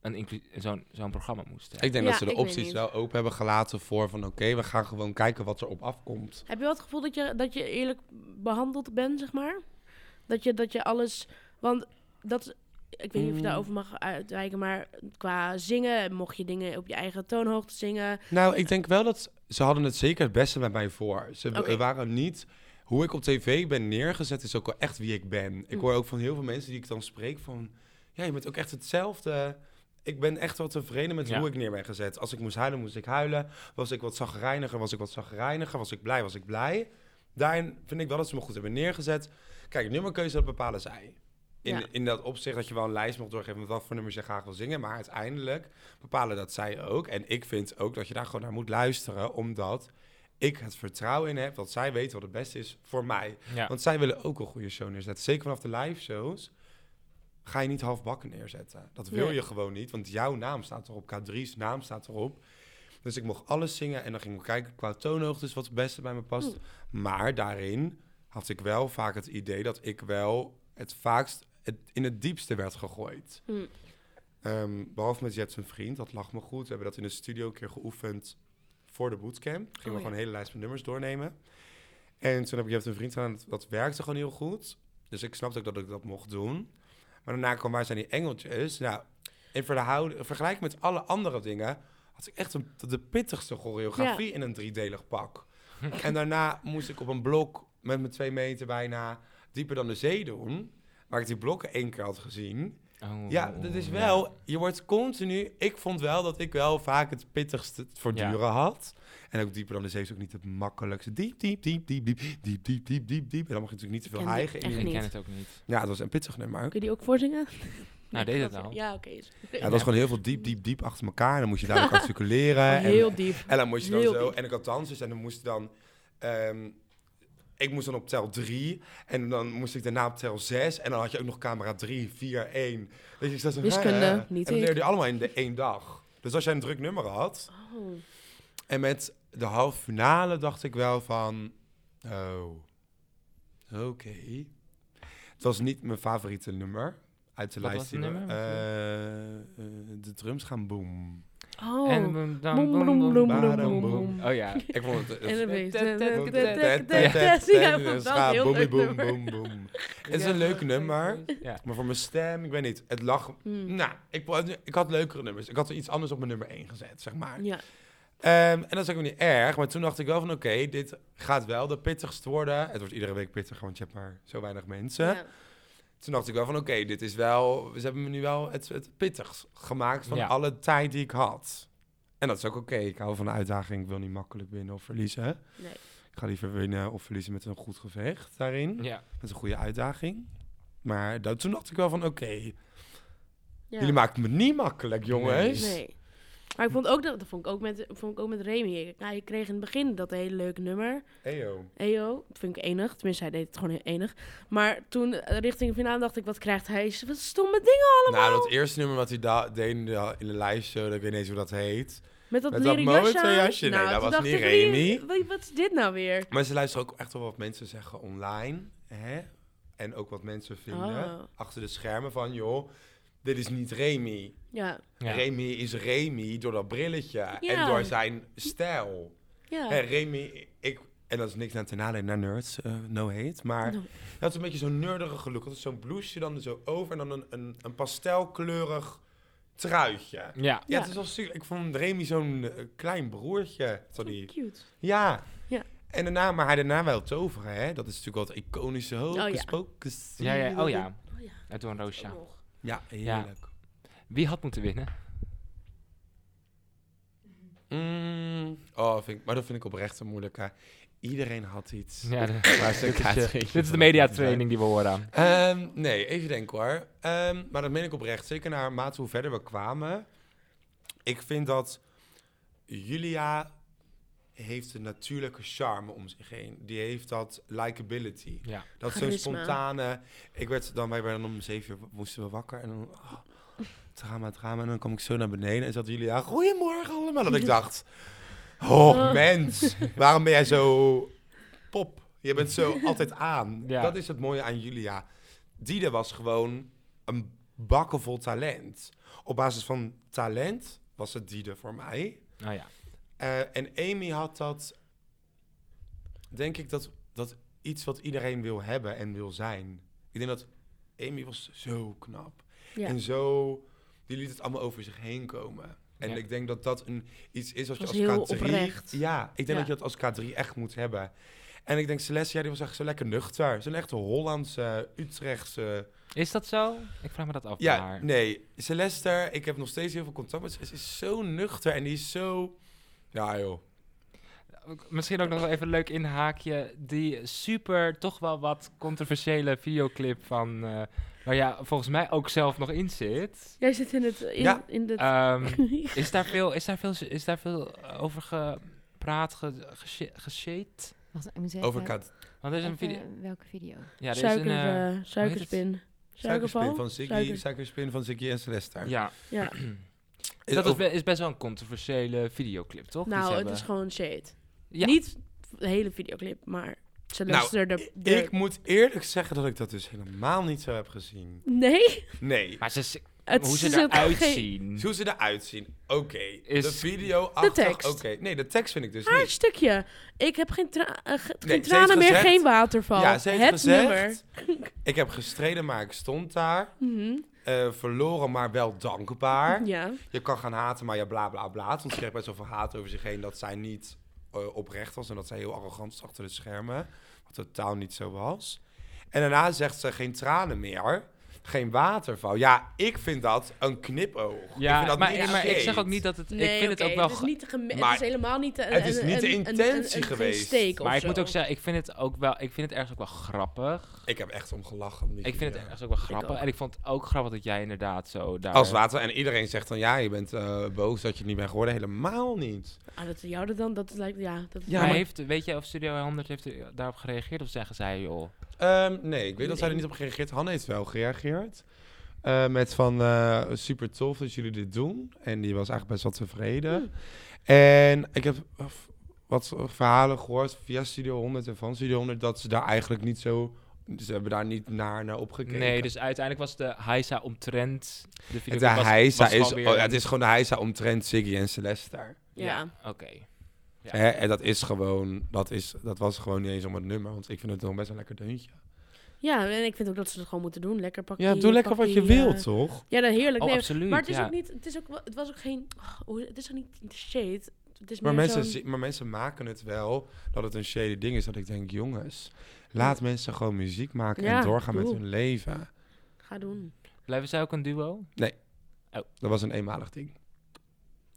een zo'n zo'n programma moesten. Ik denk Ja, dat ze de opties wel open hebben gelaten voor van, oké, we gaan gewoon kijken wat er op afkomt. Heb je wel het gevoel dat je, dat je eerlijk behandeld bent, zeg maar? Dat je, dat je alles... Want dat... Ik weet niet of je Mm. daarover mag uitwijken, maar qua zingen... mocht je dingen op je eigen toonhoogte zingen. Nou, ik denk wel dat ze hadden het zeker het beste met mij voor. Ze waren niet... Hoe ik op tv ben neergezet is ook wel echt wie ik ben. Ik Hm. hoor ook van heel veel mensen die ik dan spreek van... Ja, je bent ook echt hetzelfde. Ik ben echt wel tevreden met Ja. hoe ik neer ben gezet. Als ik moest huilen, moest ik huilen. Was ik wat zagrijniger, was ik wat zagrijniger. Was ik blij, was ik blij. Daarin vind ik wel dat ze me goed hebben neergezet. Kijk, nummerkeuze, dat bepalen zij. In, Ja. in dat opzicht dat je wel een lijst mag doorgeven met wat voor nummers je graag wil zingen. Maar uiteindelijk bepalen dat zij ook. En ik vind ook dat je daar gewoon naar moet luisteren. Omdat ik het vertrouwen in heb dat zij weten wat het beste is voor mij. ja. Want zij willen ook een goede show neerzetten. Zeker vanaf de live shows ga je niet halfbakken neerzetten. Dat wil Nee. je gewoon niet, want jouw naam staat erop. K3's naam staat erop. Dus ik mocht alles zingen en dan ging ik kijken qua toonhoogtes wat het beste bij me past. Maar daarin had ik wel vaak het idee dat ik wel het vaakst het, in het diepste werd gegooid. Hm. Ehm, behalve met Jet zijn vriend, dat lag me goed. We hebben dat in de studio een keer geoefend voor de bootcamp. Gingen we Oh, gewoon een hele lijst met nummers doornemen. En toen heb ik Jet een vriend gedaan, dat, dat werkte gewoon heel goed. Dus ik snapte ook dat ik dat mocht doen. Maar daarna kwam waar zijn die engeltjes? Nou, in vergelijking met alle andere dingen had ik echt een, de pittigste choreografie in een driedelig pak. en daarna moest ik op een blok met mijn twee meter bijna dieper dan de zee doen. Waar ik die blokken één keer had gezien. Oh, Ja, dat is ja. wel. Je wordt continu. Ik vond wel dat ik wel vaak het pittigste te voortduren had. En ook dieper dan de zee is ook niet het makkelijkste. Diep, diep, diep, diep, diep, diep, diep, diep, diep, diep. En dan mag je natuurlijk niet te veel ken die hijgen. Ik ken het ook niet. Ja, dat was een pittig nummer. Kun je die ook voorzingen? Nou, deed het al. Ja, oké. Ja, dat was gewoon heel veel diep, diep, diep achter elkaar. En dan moest je daar ook articuleren. En, heel diep. en dan moest je dan heel zo. diep. En ik had dansers en dan moest je dan. ehm, ik moest dan op tel 3 en dan moest ik daarna op tel 6 en dan had je ook nog camera 3, 4, 1. Dus ik zat zo, Wiskunde, hè? niet En dan leerde je allemaal in de één dag. Dus als jij een druk nummer had Oh. en met de halve finale dacht ik wel van, oh, oké. Het was niet mijn favoriete nummer uit de Wat lijst. was het nummer? eh, eh, de drums gaan boom. Oh. En boom, dan, boom, boom, boom, boom, boom, Oh ja, ik vond het... Het is een leuk nummer, maar voor mijn stem, ik weet niet, het lag... Nou, ik had leukere nummers. Ik had er iets anders op mijn nummer 1 gezet, zeg maar. Ja. Ehm, en dat is ook niet erg, maar toen dacht ik wel van oké, dit gaat wel de pittigst worden. Het wordt iedere week pittig, want je hebt maar zo weinig mensen. Toen dacht ik wel van oké, dit is wel, ze hebben me nu wel het, het pittigst gemaakt van Ja. alle tijd die ik had. En dat is ook oké, ik hou van een uitdaging, ik wil niet makkelijk winnen of verliezen. Nee. Ik ga liever winnen of verliezen met een goed gevecht daarin, Ja. met een goede uitdaging. Maar dat, toen dacht ik wel van oké, Ja. jullie maken me niet makkelijk jongens. Nee. Maar ik vond ook dat, dat vond ik ook met, vond ik ook met Remy. Ja, je kreeg in het begin dat hele leuke nummer. Eyo. EO, dat vind ik enig. Tenminste, hij deed het gewoon enig. Maar toen eh, richting de finale dacht ik, wat krijgt hij? Wat stomme dingen allemaal. Nou, dat eerste nummer wat hij da- deed in de, in de live show, dat ik weet niet eens hoe dat heet. met dat met dat jasje. Nee, Nou, dat was niet Remy. Wat is dit nou weer? Maar ze luisteren ook echt wel wat mensen zeggen online. Hè? En ook wat mensen vinden Oh. achter de schermen van, joh, dit is niet Remy. Ja, Ja. Remy is Remy door dat brilletje en Ja. door zijn stijl. ja. Hè, Remy, ik, en dat is niks aan ten nadele naar nerds, eh, no hate, maar No. dat is een beetje zo'n nerdige look. Dat is zo'n blouseje dan er zo over en dan een, een, een pastelkleurig truitje. Ja, Ja. Ja. het is wel super. Ik vond Remy zo'n eh, klein broertje. Sorry. Cute. Ja. Ja. En daarna, maar hij daarna wel toveren, hè? Dat is natuurlijk wel het iconische hocus Oh, ja. Ja, ja, oh ja. Oh ja. Het door een roosje. Ja, heerlijk. Wie had moeten winnen? Mm, oh, vind ik, maar dat vind ik oprecht een moeilijke. Iedereen had iets. Ja, de- Waar ze dit, is, dit is de mediatraining die we horen aan. Ehm, nee, even denken hoor. Ehm, maar dat meen ik oprecht. Zeker naarmate hoe verder we kwamen. Ik vind dat Julia heeft een natuurlijke charme om zich heen. Die heeft dat likability. Ja. Dat zo'n spontane... Ik werd dan, wij werden om zeven uur, moesten we wakker. En dan... oh, drama, drama. En dan kwam ik zo naar beneden en zat Julia... Goedemorgen allemaal. Dat ik dacht... Oh, Oh. mens. Waarom ben jij zo pop? Je bent zo altijd aan. Ja. Dat is het mooie aan Julia. Diede was gewoon een bakken vol talent. Op basis van talent was het Diede voor mij. Oh ja. Eh, en Amy had dat, denk ik, dat, dat iets wat iedereen wil hebben en wil zijn. Ik denk dat Amy was zo knap. Ja. En zo, die liet het allemaal over zich heen komen. En Ja. ik denk dat dat een, iets is wat je als heel K3... oprecht. Ja, ik denk Ja. dat je dat als K3 echt moet hebben. En ik denk, Celeste, ja, die was echt zo lekker nuchter. Zo'n echte Hollandse, Utrechtse... Is dat zo? Ik vraag me dat af. Ja, maar- nee. Celeste, ik heb nog steeds heel veel contact met ze. Ze is zo nuchter en die is zo... Ja, joh. Misschien ook nog wel even een leuk inhaakje. Die super, toch wel wat controversiële videoclip van... eh, waar ja, volgens mij ook zelf nog in zit. Jij zit in het... In, Ja. in de Ehm, is, daar veel, is, daar veel, is daar veel over gepraat, ge, geshe- geshade? Wacht, ik moet Over K3. Want er is een video... Welke video? Ja, er is een... eh, eh, suikerspin. Suikerspin van Ziggy, Suiker- suikerspin van Ziggy en Celeste. ja, Ja. Is dat is, over- be- is best wel een controversiële videoclip, toch? die ze Nou, het hebben? is gewoon shade. Ja. Niet de hele videoclip, maar Celeste Nou, de, de... Ik moet eerlijk zeggen dat ik dat dus helemaal niet zo heb gezien. Nee, Nee. Maar ze, het hoe ze eruit zien. Hoe ze eruit zien, oké. Is- De video achter, tekst. oké. Nee, de tekst vind ik dus Haar niet. stukje. Ik heb geen, tra eh, ge- Nee, geen ze tranen meer, gezegd- geen waterval. Ja, ze heeft het gezegd, nummer. ik heb gestreden, maar ik stond daar. Mhm. Eh, verloren, maar wel dankbaar. Ja. Je kan gaan haten, maar ja, bla bla bla. Want ze kreeg best wel veel haat over zich heen dat zij niet eh, oprecht was. En dat zij heel arrogant was achter de schermen. Wat totaal niet zo was. En daarna zegt ze geen tranen meer. Geen waterval. Ja, ik vind dat een knipoog. ik vind Ja, dat maar, niet maar ik zeg ook niet dat het... Nee, ik vind het ook wel... Het is, niet geme- Maar het is helemaal niet een, het is een- niet de intentie een- een- geweest. Maar of ik moet ook zeggen, ik vind het ook wel... Ik vind het ergens ook wel grappig. Ik heb echt om gelachen. Ik vind het ergens ook wel grappig. ook. En ik vond het ook grappig dat jij inderdaad zo daar... Als water. En iedereen zegt dan, ja, je bent eh, boos dat je het niet bent geworden. Helemaal niet. Ah, dat jou dat dan, dat lijkt, ja. Dat, Ja, maar maar- heeft, weet je of Studio 100 heeft daarop gereageerd? Of zeggen zij, joh... Ehm, nee, ik weet dat zij er niet op gereageerd. Hanne heeft wel gereageerd. Eh, met van eh, super tof dat jullie dit doen. En die was eigenlijk best wel tevreden. En ik heb eh, wat verhalen gehoord via Studio 100 en van Studio 100 dat ze daar eigenlijk niet zo. Ze hebben daar niet naar, naar opgekeken. Nee, dus uiteindelijk was de Heisa omtrent... De video de was, is, weer oh, ja, het is gewoon de Heisa omtrent Ziggy en Celeste. ja. Ja, oké. Ja. Hè, en dat is gewoon, dat, is, dat was gewoon niet eens om het nummer, want ik vind het nog best een lekker deuntje. Ja, en ik vind ook dat ze het gewoon moeten doen. Lekker pakken. Ja, doe lekker wat je wilt, toch? Ja, dat heerlijk. Oh, nee, absoluut, maar het is ja. ook niet, het is ook, het was ook geen, oh, het is ook niet shade. Het is Maar meer mensen, maar mensen maken het wel dat het een shady ding is. Dat ik denk, jongens, laat mensen gewoon muziek maken Ja, en doorgaan met hun leven. Ga doen. Blijven zij ook een duo? Dat was een eenmalig ding.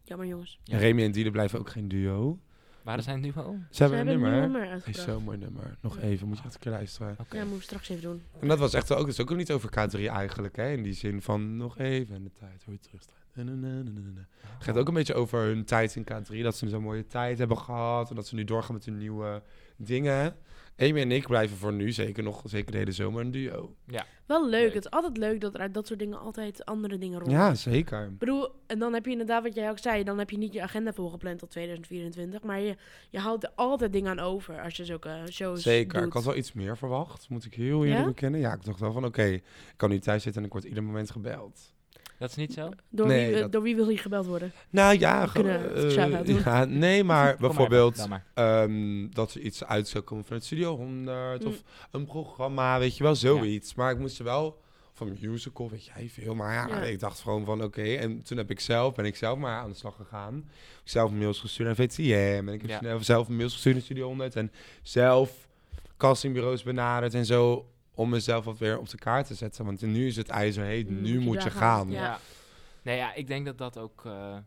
Jammer jongens. Ja. En Remy en Diede blijven ook geen duo. Waren zij een duo? Ze hebben Ze een hebben nummer. een nummer Is uitgebracht. zo'n mooi nummer. Nog even, moet je echt een keer luisteren. Oké. Ja, moeten we straks even doen. En dat was echt ook, dat is ook niet over K3 eigenlijk, hè? In die zin van nog even en de tijd hoe je terugstaat. na. Het gaat ook een beetje over hun tijd in K3. Dat ze zo'n mooie tijd hebben gehad. En dat ze nu doorgaan met hun nieuwe dingen. Amy en ik blijven voor nu zeker nog, zeker de hele zomer, een duo. Wel leuk. Leuk. Het is altijd leuk dat er uit dat soort dingen altijd andere dingen rond. Ja, zeker. Ik bedoel, en dan heb je inderdaad wat jij ook zei, dan heb je niet je agenda volgepland tot 2024, maar je, je houdt er altijd dingen aan over als je zulke shows Zeker. doet. Ik had wel iets meer verwacht, moet ik heel eerlijk Ja? bekennen. Ja, ik dacht wel van, oké, ik kan nu thuis zitten en ik word ieder moment gebeld. Dat is niet zo? Door, Nee, wie, eh, dat- door wie wil je gebeld worden? Nou ja, kunnen het eh, doen. ja, nee, maar bijvoorbeeld maar. ehm, dat er iets uit zou komen vanuit Studio 100 Mm. of een programma, weet je wel, zoiets. Maar ik moest er wel van een musical, weet jij veel. Maar ja, Ja. ik dacht gewoon van oké. En toen heb ik zelf, ben ik zelf maar aan de slag gegaan. Ik heb zelf mails gestuurd naar VTM en ik heb zelf mails gestuurd naar Studio 100 en zelf castingbureaus benaderd en zo om mezelf wat weer op de kaart te zetten. Want nu is het ijzer heet, Nu nu moet je je gaan, gaan. Ja. Ja. Nee, ja, ik denk dat dat ook eh,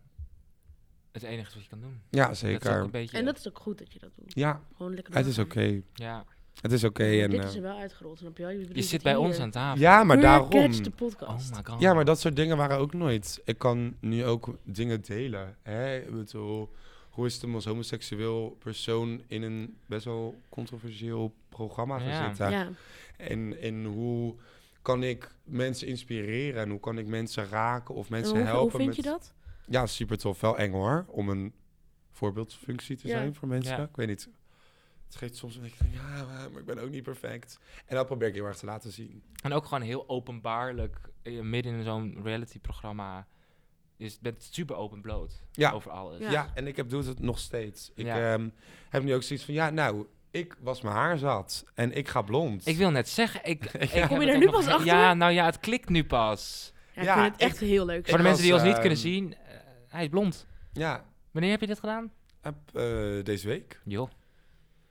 het enige is wat je kan doen. Ja, Dat is ook zeker. een beetje... En dat is ook goed dat je dat doet. Ja, Gewoon lekker het is oké. Ja. Het is oké. en, Dit eh, is er wel uitgerold, snap je? Je brengt zit bij hier. ons aan tafel. ja, maar daarom. Catch de Oh podcast. my god. Ja, maar dat soort dingen waren ook nooit. Ik kan nu ook dingen delen. Hè? Ik bedoel, hoe is het om als homoseksueel persoon in een best wel controversieel programma te Ja. zitten? ja. En, en hoe kan ik mensen inspireren en hoe kan ik mensen raken of En mensen hoe, helpen? hoe vind met... je dat? Ja, super tof. Wel eng hoor, om een voorbeeldfunctie te Ja. zijn voor mensen. Ja. Ik weet niet. Het geeft soms een beetje van, ja, maar ik ben ook niet perfect. En dat probeer ik heel erg te laten zien. En ook gewoon heel openbaarlijk, eh, midden in zo'n reality-programma. Je bent super open bloot Ja. over alles. Ja. Ja, en ik heb, doe het nog steeds. Ik Ja. ehm, heb nu ook zoiets van, ja, nou, ik was mijn haar zat en ik ga blond. Ik wil net zeggen, ik, ik heb Kom je er nu pas achter? Ja, nou ja, het klikt nu pas. Ja, ik Ja, vind het echt heel leuk. Voor de was, mensen die ons niet ehm, kunnen zien, eh, hij is blond. Ja, Wanneer heb je dit gedaan? heb, eh, deze week. Joh,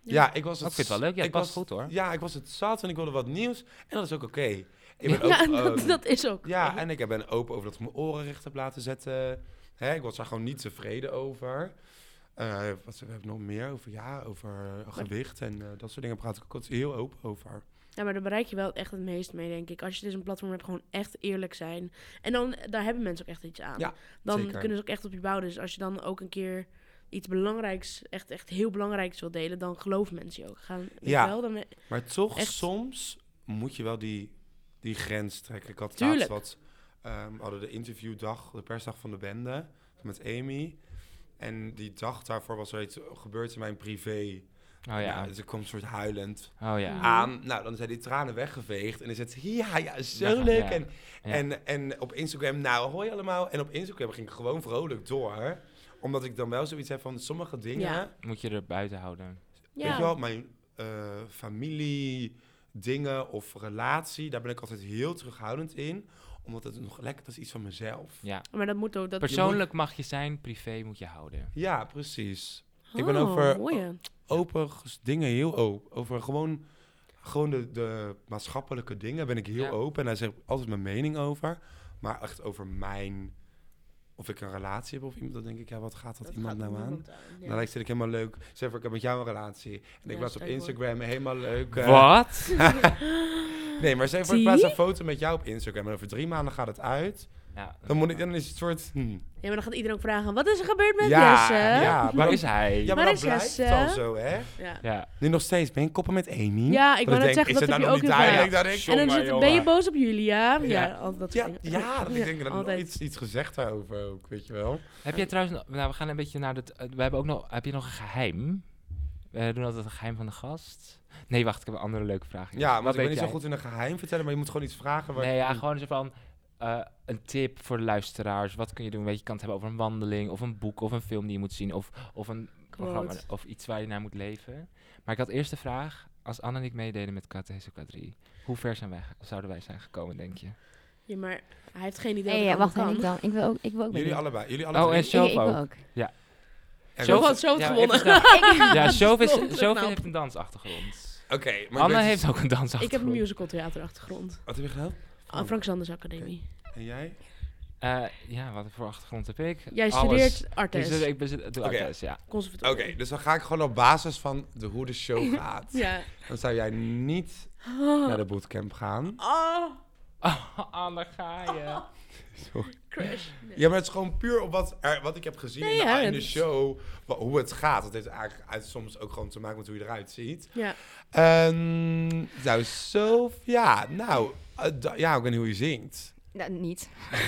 Ja, ik was ik het... vind het wel leuk. Ja, het ik past was- goed hoor. Ja, ik was het zat en ik wilde wat nieuws. En dat is ook oké. Ik ben Ja, ook, ja, dat, ehm, dat is ook. Ja, en ik ben open over dat ik mijn oren recht heb laten zetten. Hè, ik was daar gewoon niet tevreden over. Eh wat we hebben nog meer over, ja, over eh, gewicht en eh, dat soort dingen praat ik ook altijd heel open over. Ja, maar daar bereik je wel echt het meest mee, denk ik. Als je dus een platform hebt, gewoon echt eerlijk zijn. En dan, daar hebben mensen ook echt iets aan. Ja, dan zeker. kunnen ze ook echt op je bouwen. Dus als je dan ook een keer iets belangrijks, echt, echt heel belangrijks wil delen, dan geloven mensen je ook. Gaan, Ja. wel, dan, Maar toch, Echt? soms moet je wel die, die grens trekken. Ik had Tuurlijk. laatst wat, we hadden de interviewdag, de persdag van de bende, met Amy. En die dag daarvoor was er iets gebeurd in mijn privé. Oh ja. dus ik kwam een soort huilend Oh ja. aan. Nou, dan zijn die tranen weggeveegd. En dan zegt ze, ja, ja, zo Ja, leuk. ja. En, Ja. en, en op Instagram, nou, hoi allemaal. En op Instagram ging ik gewoon vrolijk door. Omdat ik dan wel zoiets heb van sommige dingen... Ja. Moet je er buiten houden. ja. Weet je wel, mijn eh, familie, dingen of relatie, daar ben ik altijd heel terughoudend in. Omdat het nog lekker, dat is iets van mezelf. Ja. Maar dat moet ook. Dat Persoonlijk mag je zijn, privé moet je houden. Ja, precies. Ik ben Oh, over- mooie. Open dingen heel open. Over gewoon, gewoon de, de maatschappelijke dingen ben ik heel Ja. open. En daar zeg ik altijd mijn mening over. Maar echt over mijn, of ik een relatie heb of iemand, dan denk ik, ja, wat gaat dat, Dat iemand gaat nou aan? Ja. Nou, dan zit ik helemaal leuk. Zeg ik heb met jou een relatie. En ik Ja, was op. Instagram helemaal leuk. eh, Wat? Nee, maar zeg ik plaats een foto met jou op Instagram en over drie maanden gaat het uit. Ja, Dan, moet ik, dan is het soort... hm. Ja, maar dan gaat iedereen ook vragen: wat is er gebeurd met ja, Jesse? ja, Waar is hij? ja, maar Waar dan is blijft Jesse? het al zo, hè? Ja. Ja. Nu nog steeds, ben je koppen met Amy? Ja, ik wou net zeggen, is dat het heb je nou ook nog niet duidelijk dat ik... En dan zit, ben je boos op Julia? Ja, Ja. al dat Ja, ja, dat ik denk dat ik nog Altijd. iets, iets gezegd daarover ook, weet je wel. Heb jij trouwens, nou we gaan een beetje naar het, we hebben ook nog, heb je nog een geheim? We doen altijd een geheim van de gast. Nee, wacht, ik heb een andere leuke vraag. Ja, maar ik ben weet niet zo goed in een geheim vertellen, maar je moet gewoon iets vragen. Waar Nee, ja, ik- gewoon zo van eh, een tip voor de luisteraars. Wat kun je doen? Weet je, je kan het hebben over een wandeling, of een boek, of een film die je moet zien, of, of een programma, of iets waar je naar moet leven. Maar ik had eerst de vraag, als Anne en ik meededen met KTS K3, hoe ver zijn wij, zouden wij zijn gekomen, denk je? Ja, maar hij heeft geen idee Hey, wat ja, wacht, en allemaal ik kan. dan. Ik wil ook, ik wil ook Jullie allebei, jullie Oh, drie. en Show ik, ook. wil ook. Show Zo had het Ja, gewonnen. even. Ja, Show Show knap. heeft een dansachtergrond. Oké, maar Anne heeft ook een dansachtergrond. Ik heb een musical theaterachtergrond. Wat heb je gedaan? Ah, Frank Sanders Academie. En jij? Eh, ja, wat voor achtergrond heb ik? Jij studeert artes. ik bezit, doe Oké. artes, ja. Oké, dus dan ga ik gewoon op basis van de, hoe de show gaat. Ja. Dan zou jij niet Oh. naar de bootcamp gaan. Oh. Oh, Anne, ga je. Sorry. Crash. Nee. Ja, maar het is gewoon puur op wat, er, wat ik heb gezien Nee, in, de, ja, in de het is- show. hoe het gaat. Dat heeft eigenlijk uit, soms ook gewoon te maken met hoe je eruit ziet. Ja. Ehm nou, zo... Ja, nou... eh, ja, ik weet niet hoe je zingt. Nou, niet.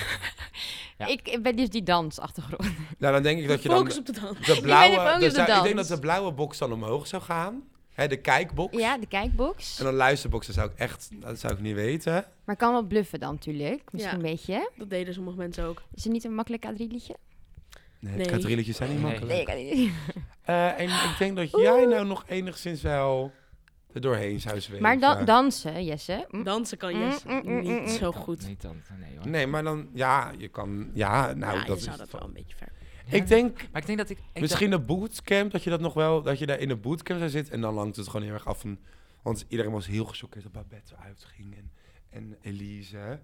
Ja. ik, ik ben dus die dansachtergrond. Nou, dan denk ik dat je dan... Focus op de dans. De blauwe, ben ook dus op de zou- ik denk dat de blauwe box dan omhoog zou gaan. Hè, de kijkbox. Ja, de kijkbox. En dan luisterbox, dat zou ik echt... Dat zou ik niet weten. Maar kan wel bluffen dan natuurlijk. Misschien Ja. een beetje. Dat deden sommige mensen ook. Is het niet een makkelijk quadrilletje? Nee, Nee. zijn niet Nee. makkelijk. Nee, ik kan niet. Eh, en ik denk dat jij nou nog enigszins wel er doorheen zou zweven. Maar dan dansen, Jesse. Hm? Dansen kan Mm, Jess mm, mm, niet mm, zo goed. Niet dan, nee hoor. Nee, maar dan... Ja, je kan... Ja, nou, ja, dat je is dat wel een beetje ver. Ik denk Maar ik denk dat ik... ik misschien de bootcamp, dat je dat nog wel... Dat je daar in de bootcamp zou zitten. En dan langt het gewoon heel erg af van... Want iedereen was heel gechoqueerd dat Babette eruit ging. En, en Elise.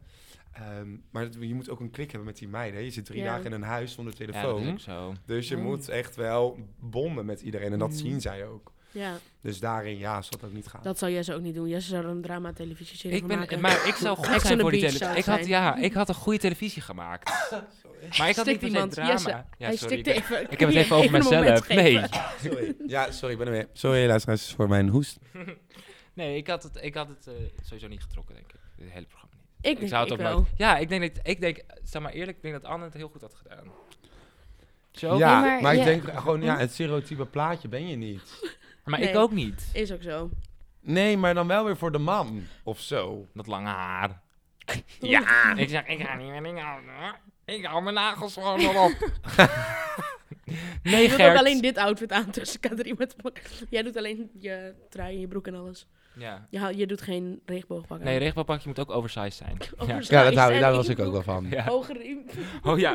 Ehm, maar je moet ook een klik hebben met die meiden. hè. Je zit drie Ja. dagen in een huis zonder dacht- ja, telefoon. dat is ook zo. dus je moet echt wel bonden met iedereen. En dat zien zij ook. Ja, Dus daarin, ja, zal het ook niet gaan. dat zou Jesse ook niet doen. Jesse zou er een drama-televisie-serie Ik van ben, maken. maar ik zou goed zijn voor die televisie. Ik had, ja, ik had een goede televisie gemaakt. Maar ik had Stikt niet iemand. drama. Jesse, ja, hij sorry, stikte ik, even. ik heb het even over mezelf. Nee. Sorry. Ja, sorry, ik ben er weer. Sorry, luisteraars, voor mijn hoest. nee, ik had het, ik had het eh, sowieso niet getrokken, denk ik. Het hele programma niet. Ik denk zou ik het ook wel. nooit... Ja, ik denk, dat, ik denk, zeg maar eerlijk, ik denk dat Anne het heel goed had gedaan. Zo? Ja, Nee, maar, maar ik ja- denk gewoon, ja, het stereotype plaatje ben je niet. Maar ik ook niet. Is ook zo. Nee, maar dan wel weer voor de man, of zo. Dat lange haar. Ja, ik zeg, ik ga niet meer dingen houden. Ik hou mijn nagels gewoon nog op. nee, Je doet ook alleen dit outfit aan tussen K3 met Jij doet alleen je trui en je broek en alles. Ja. Je, je doet geen regenboogpak aan. Nee, regenboogpakje moet ook oversized zijn. Ja. Oversized Ja, dat hou, daar was ik ook wel van. Ja. Hogere riem. Oh ja.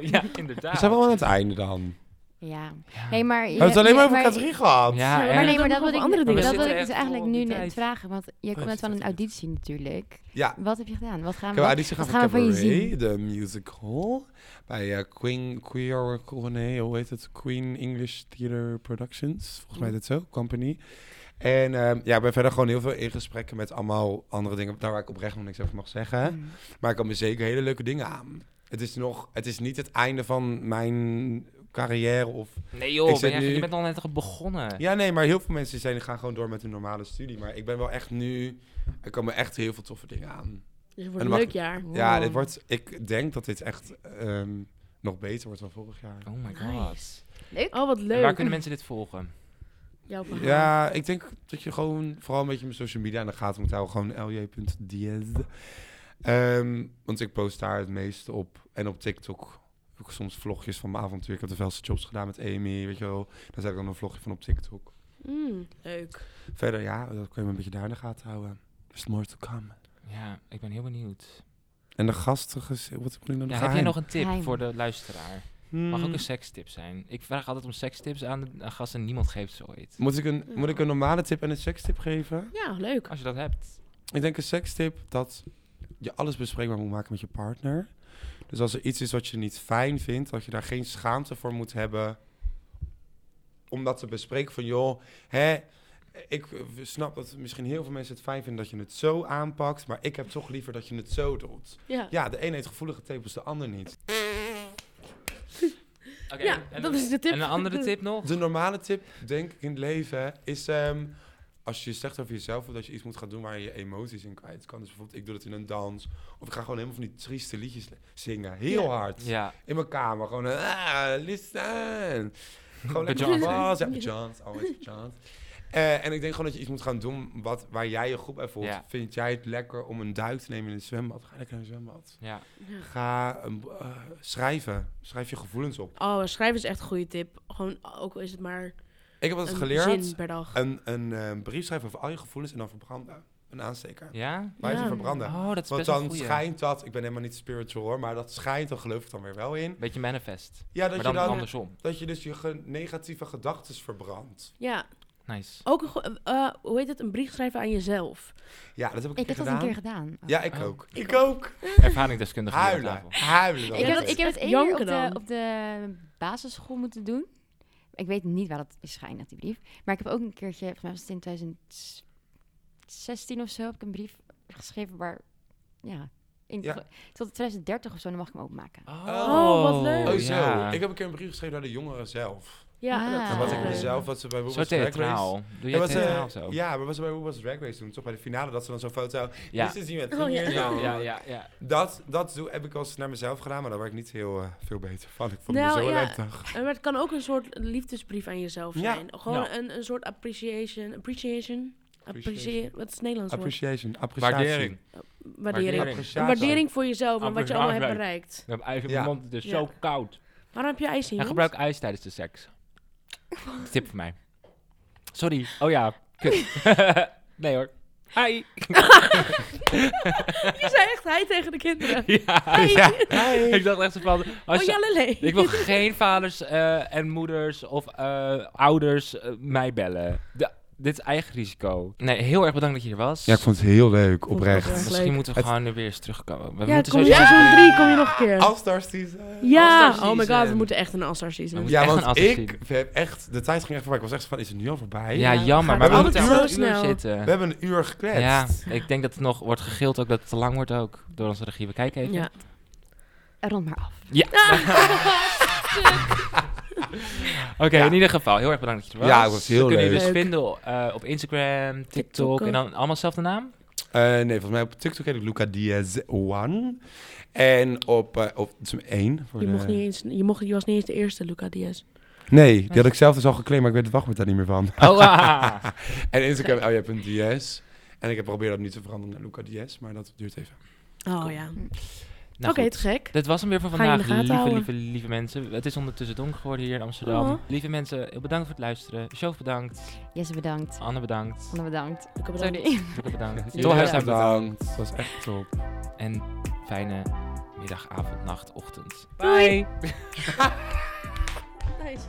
ja, We inderdaad. zijn wel aan het einde dan. Ja. Ja. Hey, maar We hebben het alleen maar over K3 gehad. Ja, Maar nee, maar dat wil ik, andere dat dingen. We wil ik dus eigenlijk nu net vragen. Want je komt net van een auditie natuurlijk. Ja. Wat heb je gedaan? Wat gaan we... Wat, auditie wat gaan we van je zien? de musical. Bij eh, Queen, Queer, nee, hoe heet het? Queen English Theatre Productions. Volgens mij is het zo, company. En ehm, ja, ik ben verder gewoon heel veel in gesprekken met allemaal andere dingen. Daar waar ik oprecht nog niks over mag zeggen. Mm. Maar ik kan me zeker hele leuke dingen aan. Het is nog, het is niet het einde van mijn carrière of... Nee Ik joh, zit ben jij- nu- je bent al net begonnen. Ja, nee, maar heel veel mensen zijn, gaan gewoon door met hun normale studie. Maar ik ben wel echt nu... Er komen echt heel veel toffe dingen aan. Dus het wordt een leuk jaar. Ja, dit wordt... Ik denk dat dit echt ehm, nog beter wordt dan vorig jaar. Oh my god. Nice. Leuk. Oh, wat En leuk. waar kunnen mensen dit volgen? Ja, ik denk dat je gewoon vooral een beetje mijn social media aan de gaten moet houden. Gewoon lj.diaz. Ehm want ik post daar het meeste op. En op TikTok ook soms vlogjes van mijn avontuur. Ik heb de velste jobs gedaan met Amy, weet je wel. Daar zet ik dan een vlogje van op TikTok. Mm, leuk. Verder, ja, dat kun je me een beetje daar in de gaten houden. There's more to come. Ja, ik ben heel benieuwd. En de gasten, wat heb ik dan Ja, heb jij nog een tip Geheim. voor de luisteraar? Hmm. Mag ook een sekstip zijn. Ik vraag altijd om sekstips aan de aan gasten. Niemand geeft ze ooit. Moet ik, een, moet ik een normale tip en een sekstip geven? Ja, leuk. Als je dat hebt. Ik denk een sekstip dat je alles bespreekbaar moet maken met je partner. Dus als er iets is wat je niet fijn vindt, dat je daar geen schaamte voor moet hebben om dat te bespreken van joh, hè, ik snap dat misschien heel veel mensen het fijn vinden dat je het zo aanpakt, maar ik heb toch liever dat je het zo doet. Ja, Ja, de een heeft gevoelige tepels, de ander niet. Oké, ja en dat een- is de tip. En een andere tip nog? De normale tip, denk ik, in het leven is... ehm, als je zegt over jezelf, of dat je iets moet gaan doen waar je je emoties in kwijt kan. Dus bijvoorbeeld, ik doe dat in een dans. Of ik ga gewoon helemaal van die trieste liedjes zingen. Heel hard. Ja. In mijn kamer. Gewoon, ah, listen. Gewoon lekker was. Ja, pajamas. Always pajamas. Eh, en ik denk gewoon dat je iets moet gaan doen wat, waar jij je goed bij voelt. Vind jij het lekker om een duik te nemen in een zwembad? Ga lekker naar een zwembad. Ja. Ga eh, schrijven. Schrijf je gevoelens op. Oh, schrijven is echt een goede tip. Gewoon, ook al is het maar Ik heb dat een geleerd. zin per dag. Een, een eh, brief schrijven over al je gevoelens en dan verbranden. Een aansteker. Ja? Waar je Ja. ze verbranden. Oh, dat is Want dan goeie. schijnt dat, ik ben helemaal niet spiritual hoor, maar dat schijnt, dan geloof ik dan weer wel in. Beetje manifest. Ja, dat maar je dan, dan, andersom. dat je dus je ge- negatieve gedachten verbrandt. Ja, Nice. ook een, eh, hoe heet het? Een brief schrijven aan jezelf. Ja, dat heb ik, Ik een heb keer dat een gedaan. keer gedaan. Ja, ik Oh. ook. Ik ook. Aan Huilen. Huilen. Ik heb, het- is ik heb het echt één keer op de, op de basisschool moeten doen. Ik weet niet waar dat is geëindigd, die brief. Maar ik heb ook een keertje, volgens mij was het in 2016 of zo, heb ik een brief geschreven waar, ja, In, Ja. Tot 2030 of zo, dan mag ik hem openmaken. Oh, wat leuk. Oh, zo. ja. Ik heb een keer een brief geschreven naar de jongeren zelf. Ja, Ah. En wat ik leuk. er zelf, wat ze bij Woebas Drag Race... Doe Ja, je theatraal zo? ja, maar wat ze bij Woebas Drag Race doen, toch bij de finale, dat ze dan zo'n foto... Ja. Dit is die met Oh, ja. Ja, ja, ja. Dat, dat doe, heb ik al eens naar mezelf gedaan, maar daar word ik niet heel eh, veel beter van. Ik vond het Nou, zo ja. ellendig. En Maar het kan ook een soort liefdesbrief aan jezelf Ja. zijn. Gewoon een, een soort appreciation. Appreciation? Appreciate. Appreciation. Wat is het Nederlands woord? Appreciation, appreciatie. Waardering. Waardering. Appreciatie. Een waardering voor jezelf en wat je allemaal hebt bereikt. Ik heb mijn mond, het is Ja. zo koud. Waarom heb je ijs in je En gebruik ijs tijdens de seks. Tip voor mij. Sorry. Oh ja, kut. nee hoor. Hi. Je zei echt hij tegen de kinderen. ja, Hi. ja. Ik dacht echt zo van... Als Oh ja, lele. ik wil geen vaders eh, en moeders of eh, ouders eh, mij bellen. De- dit is eigen risico. Nee, heel erg bedankt dat je er was. Ja, ik vond het heel leuk, oprecht. Misschien leuk. moeten we Het- gewoon er weer eens terugkomen. We Ja, moeten kom je sowieso- seizoen 3 kom je nog een keer. All-Star season. ja, oh my god, we moeten echt een All-Star season. We Ja, want ik heb echt... De tijd ging echt voorbij. Ik was echt van, is het nu al voorbij? Ja, Ja, jammer. Maar we al een uur snel. zitten. We hebben een uur gekletst. Ja, ik denk dat het nog wordt gegild ook dat het te lang wordt ook. Door onze regie. We kijken even. Ja. Rond maar af. Ja. Oké, Ja. in ieder geval, heel erg bedankt dat je er was. Ja, het was heel We kunnen je leuk. dus Leuk. vinden eh, op Instagram, TikTok TikTok en dan allemaal dezelfde naam? Eh, nee, volgens mij op TikTok heet ik Luca Diaz One. En op, eh op het is één. Voor Je, de... mocht niet eens, je, mocht, je was niet eens de eerste, Luca Diaz. Nee, die had ik zelf dus al geclaimd, maar ik weet het wachtwoord daar niet meer van. Oh, ah. en Instagram, oh ja, punt Diaz. En ik heb geprobeerd dat niet te veranderen naar Luca Diaz, maar dat duurt even. Oh ja. Nou, Oké, goed. te gek. Dit was hem weer voor vandaag, lieve, lieve, lieve mensen. Het is ondertussen donker geworden hier in Amsterdam. Oh. Lieve mensen, heel bedankt voor het luisteren. Show bedankt. Jesse, bedankt. Anne bedankt. Anne, bedankt. Luca, bedankt. Sorry. Luca bedankt. Bedankt. bedankt. Het was echt top. En fijne middag, avond, nacht, ochtend. Bye. Nice.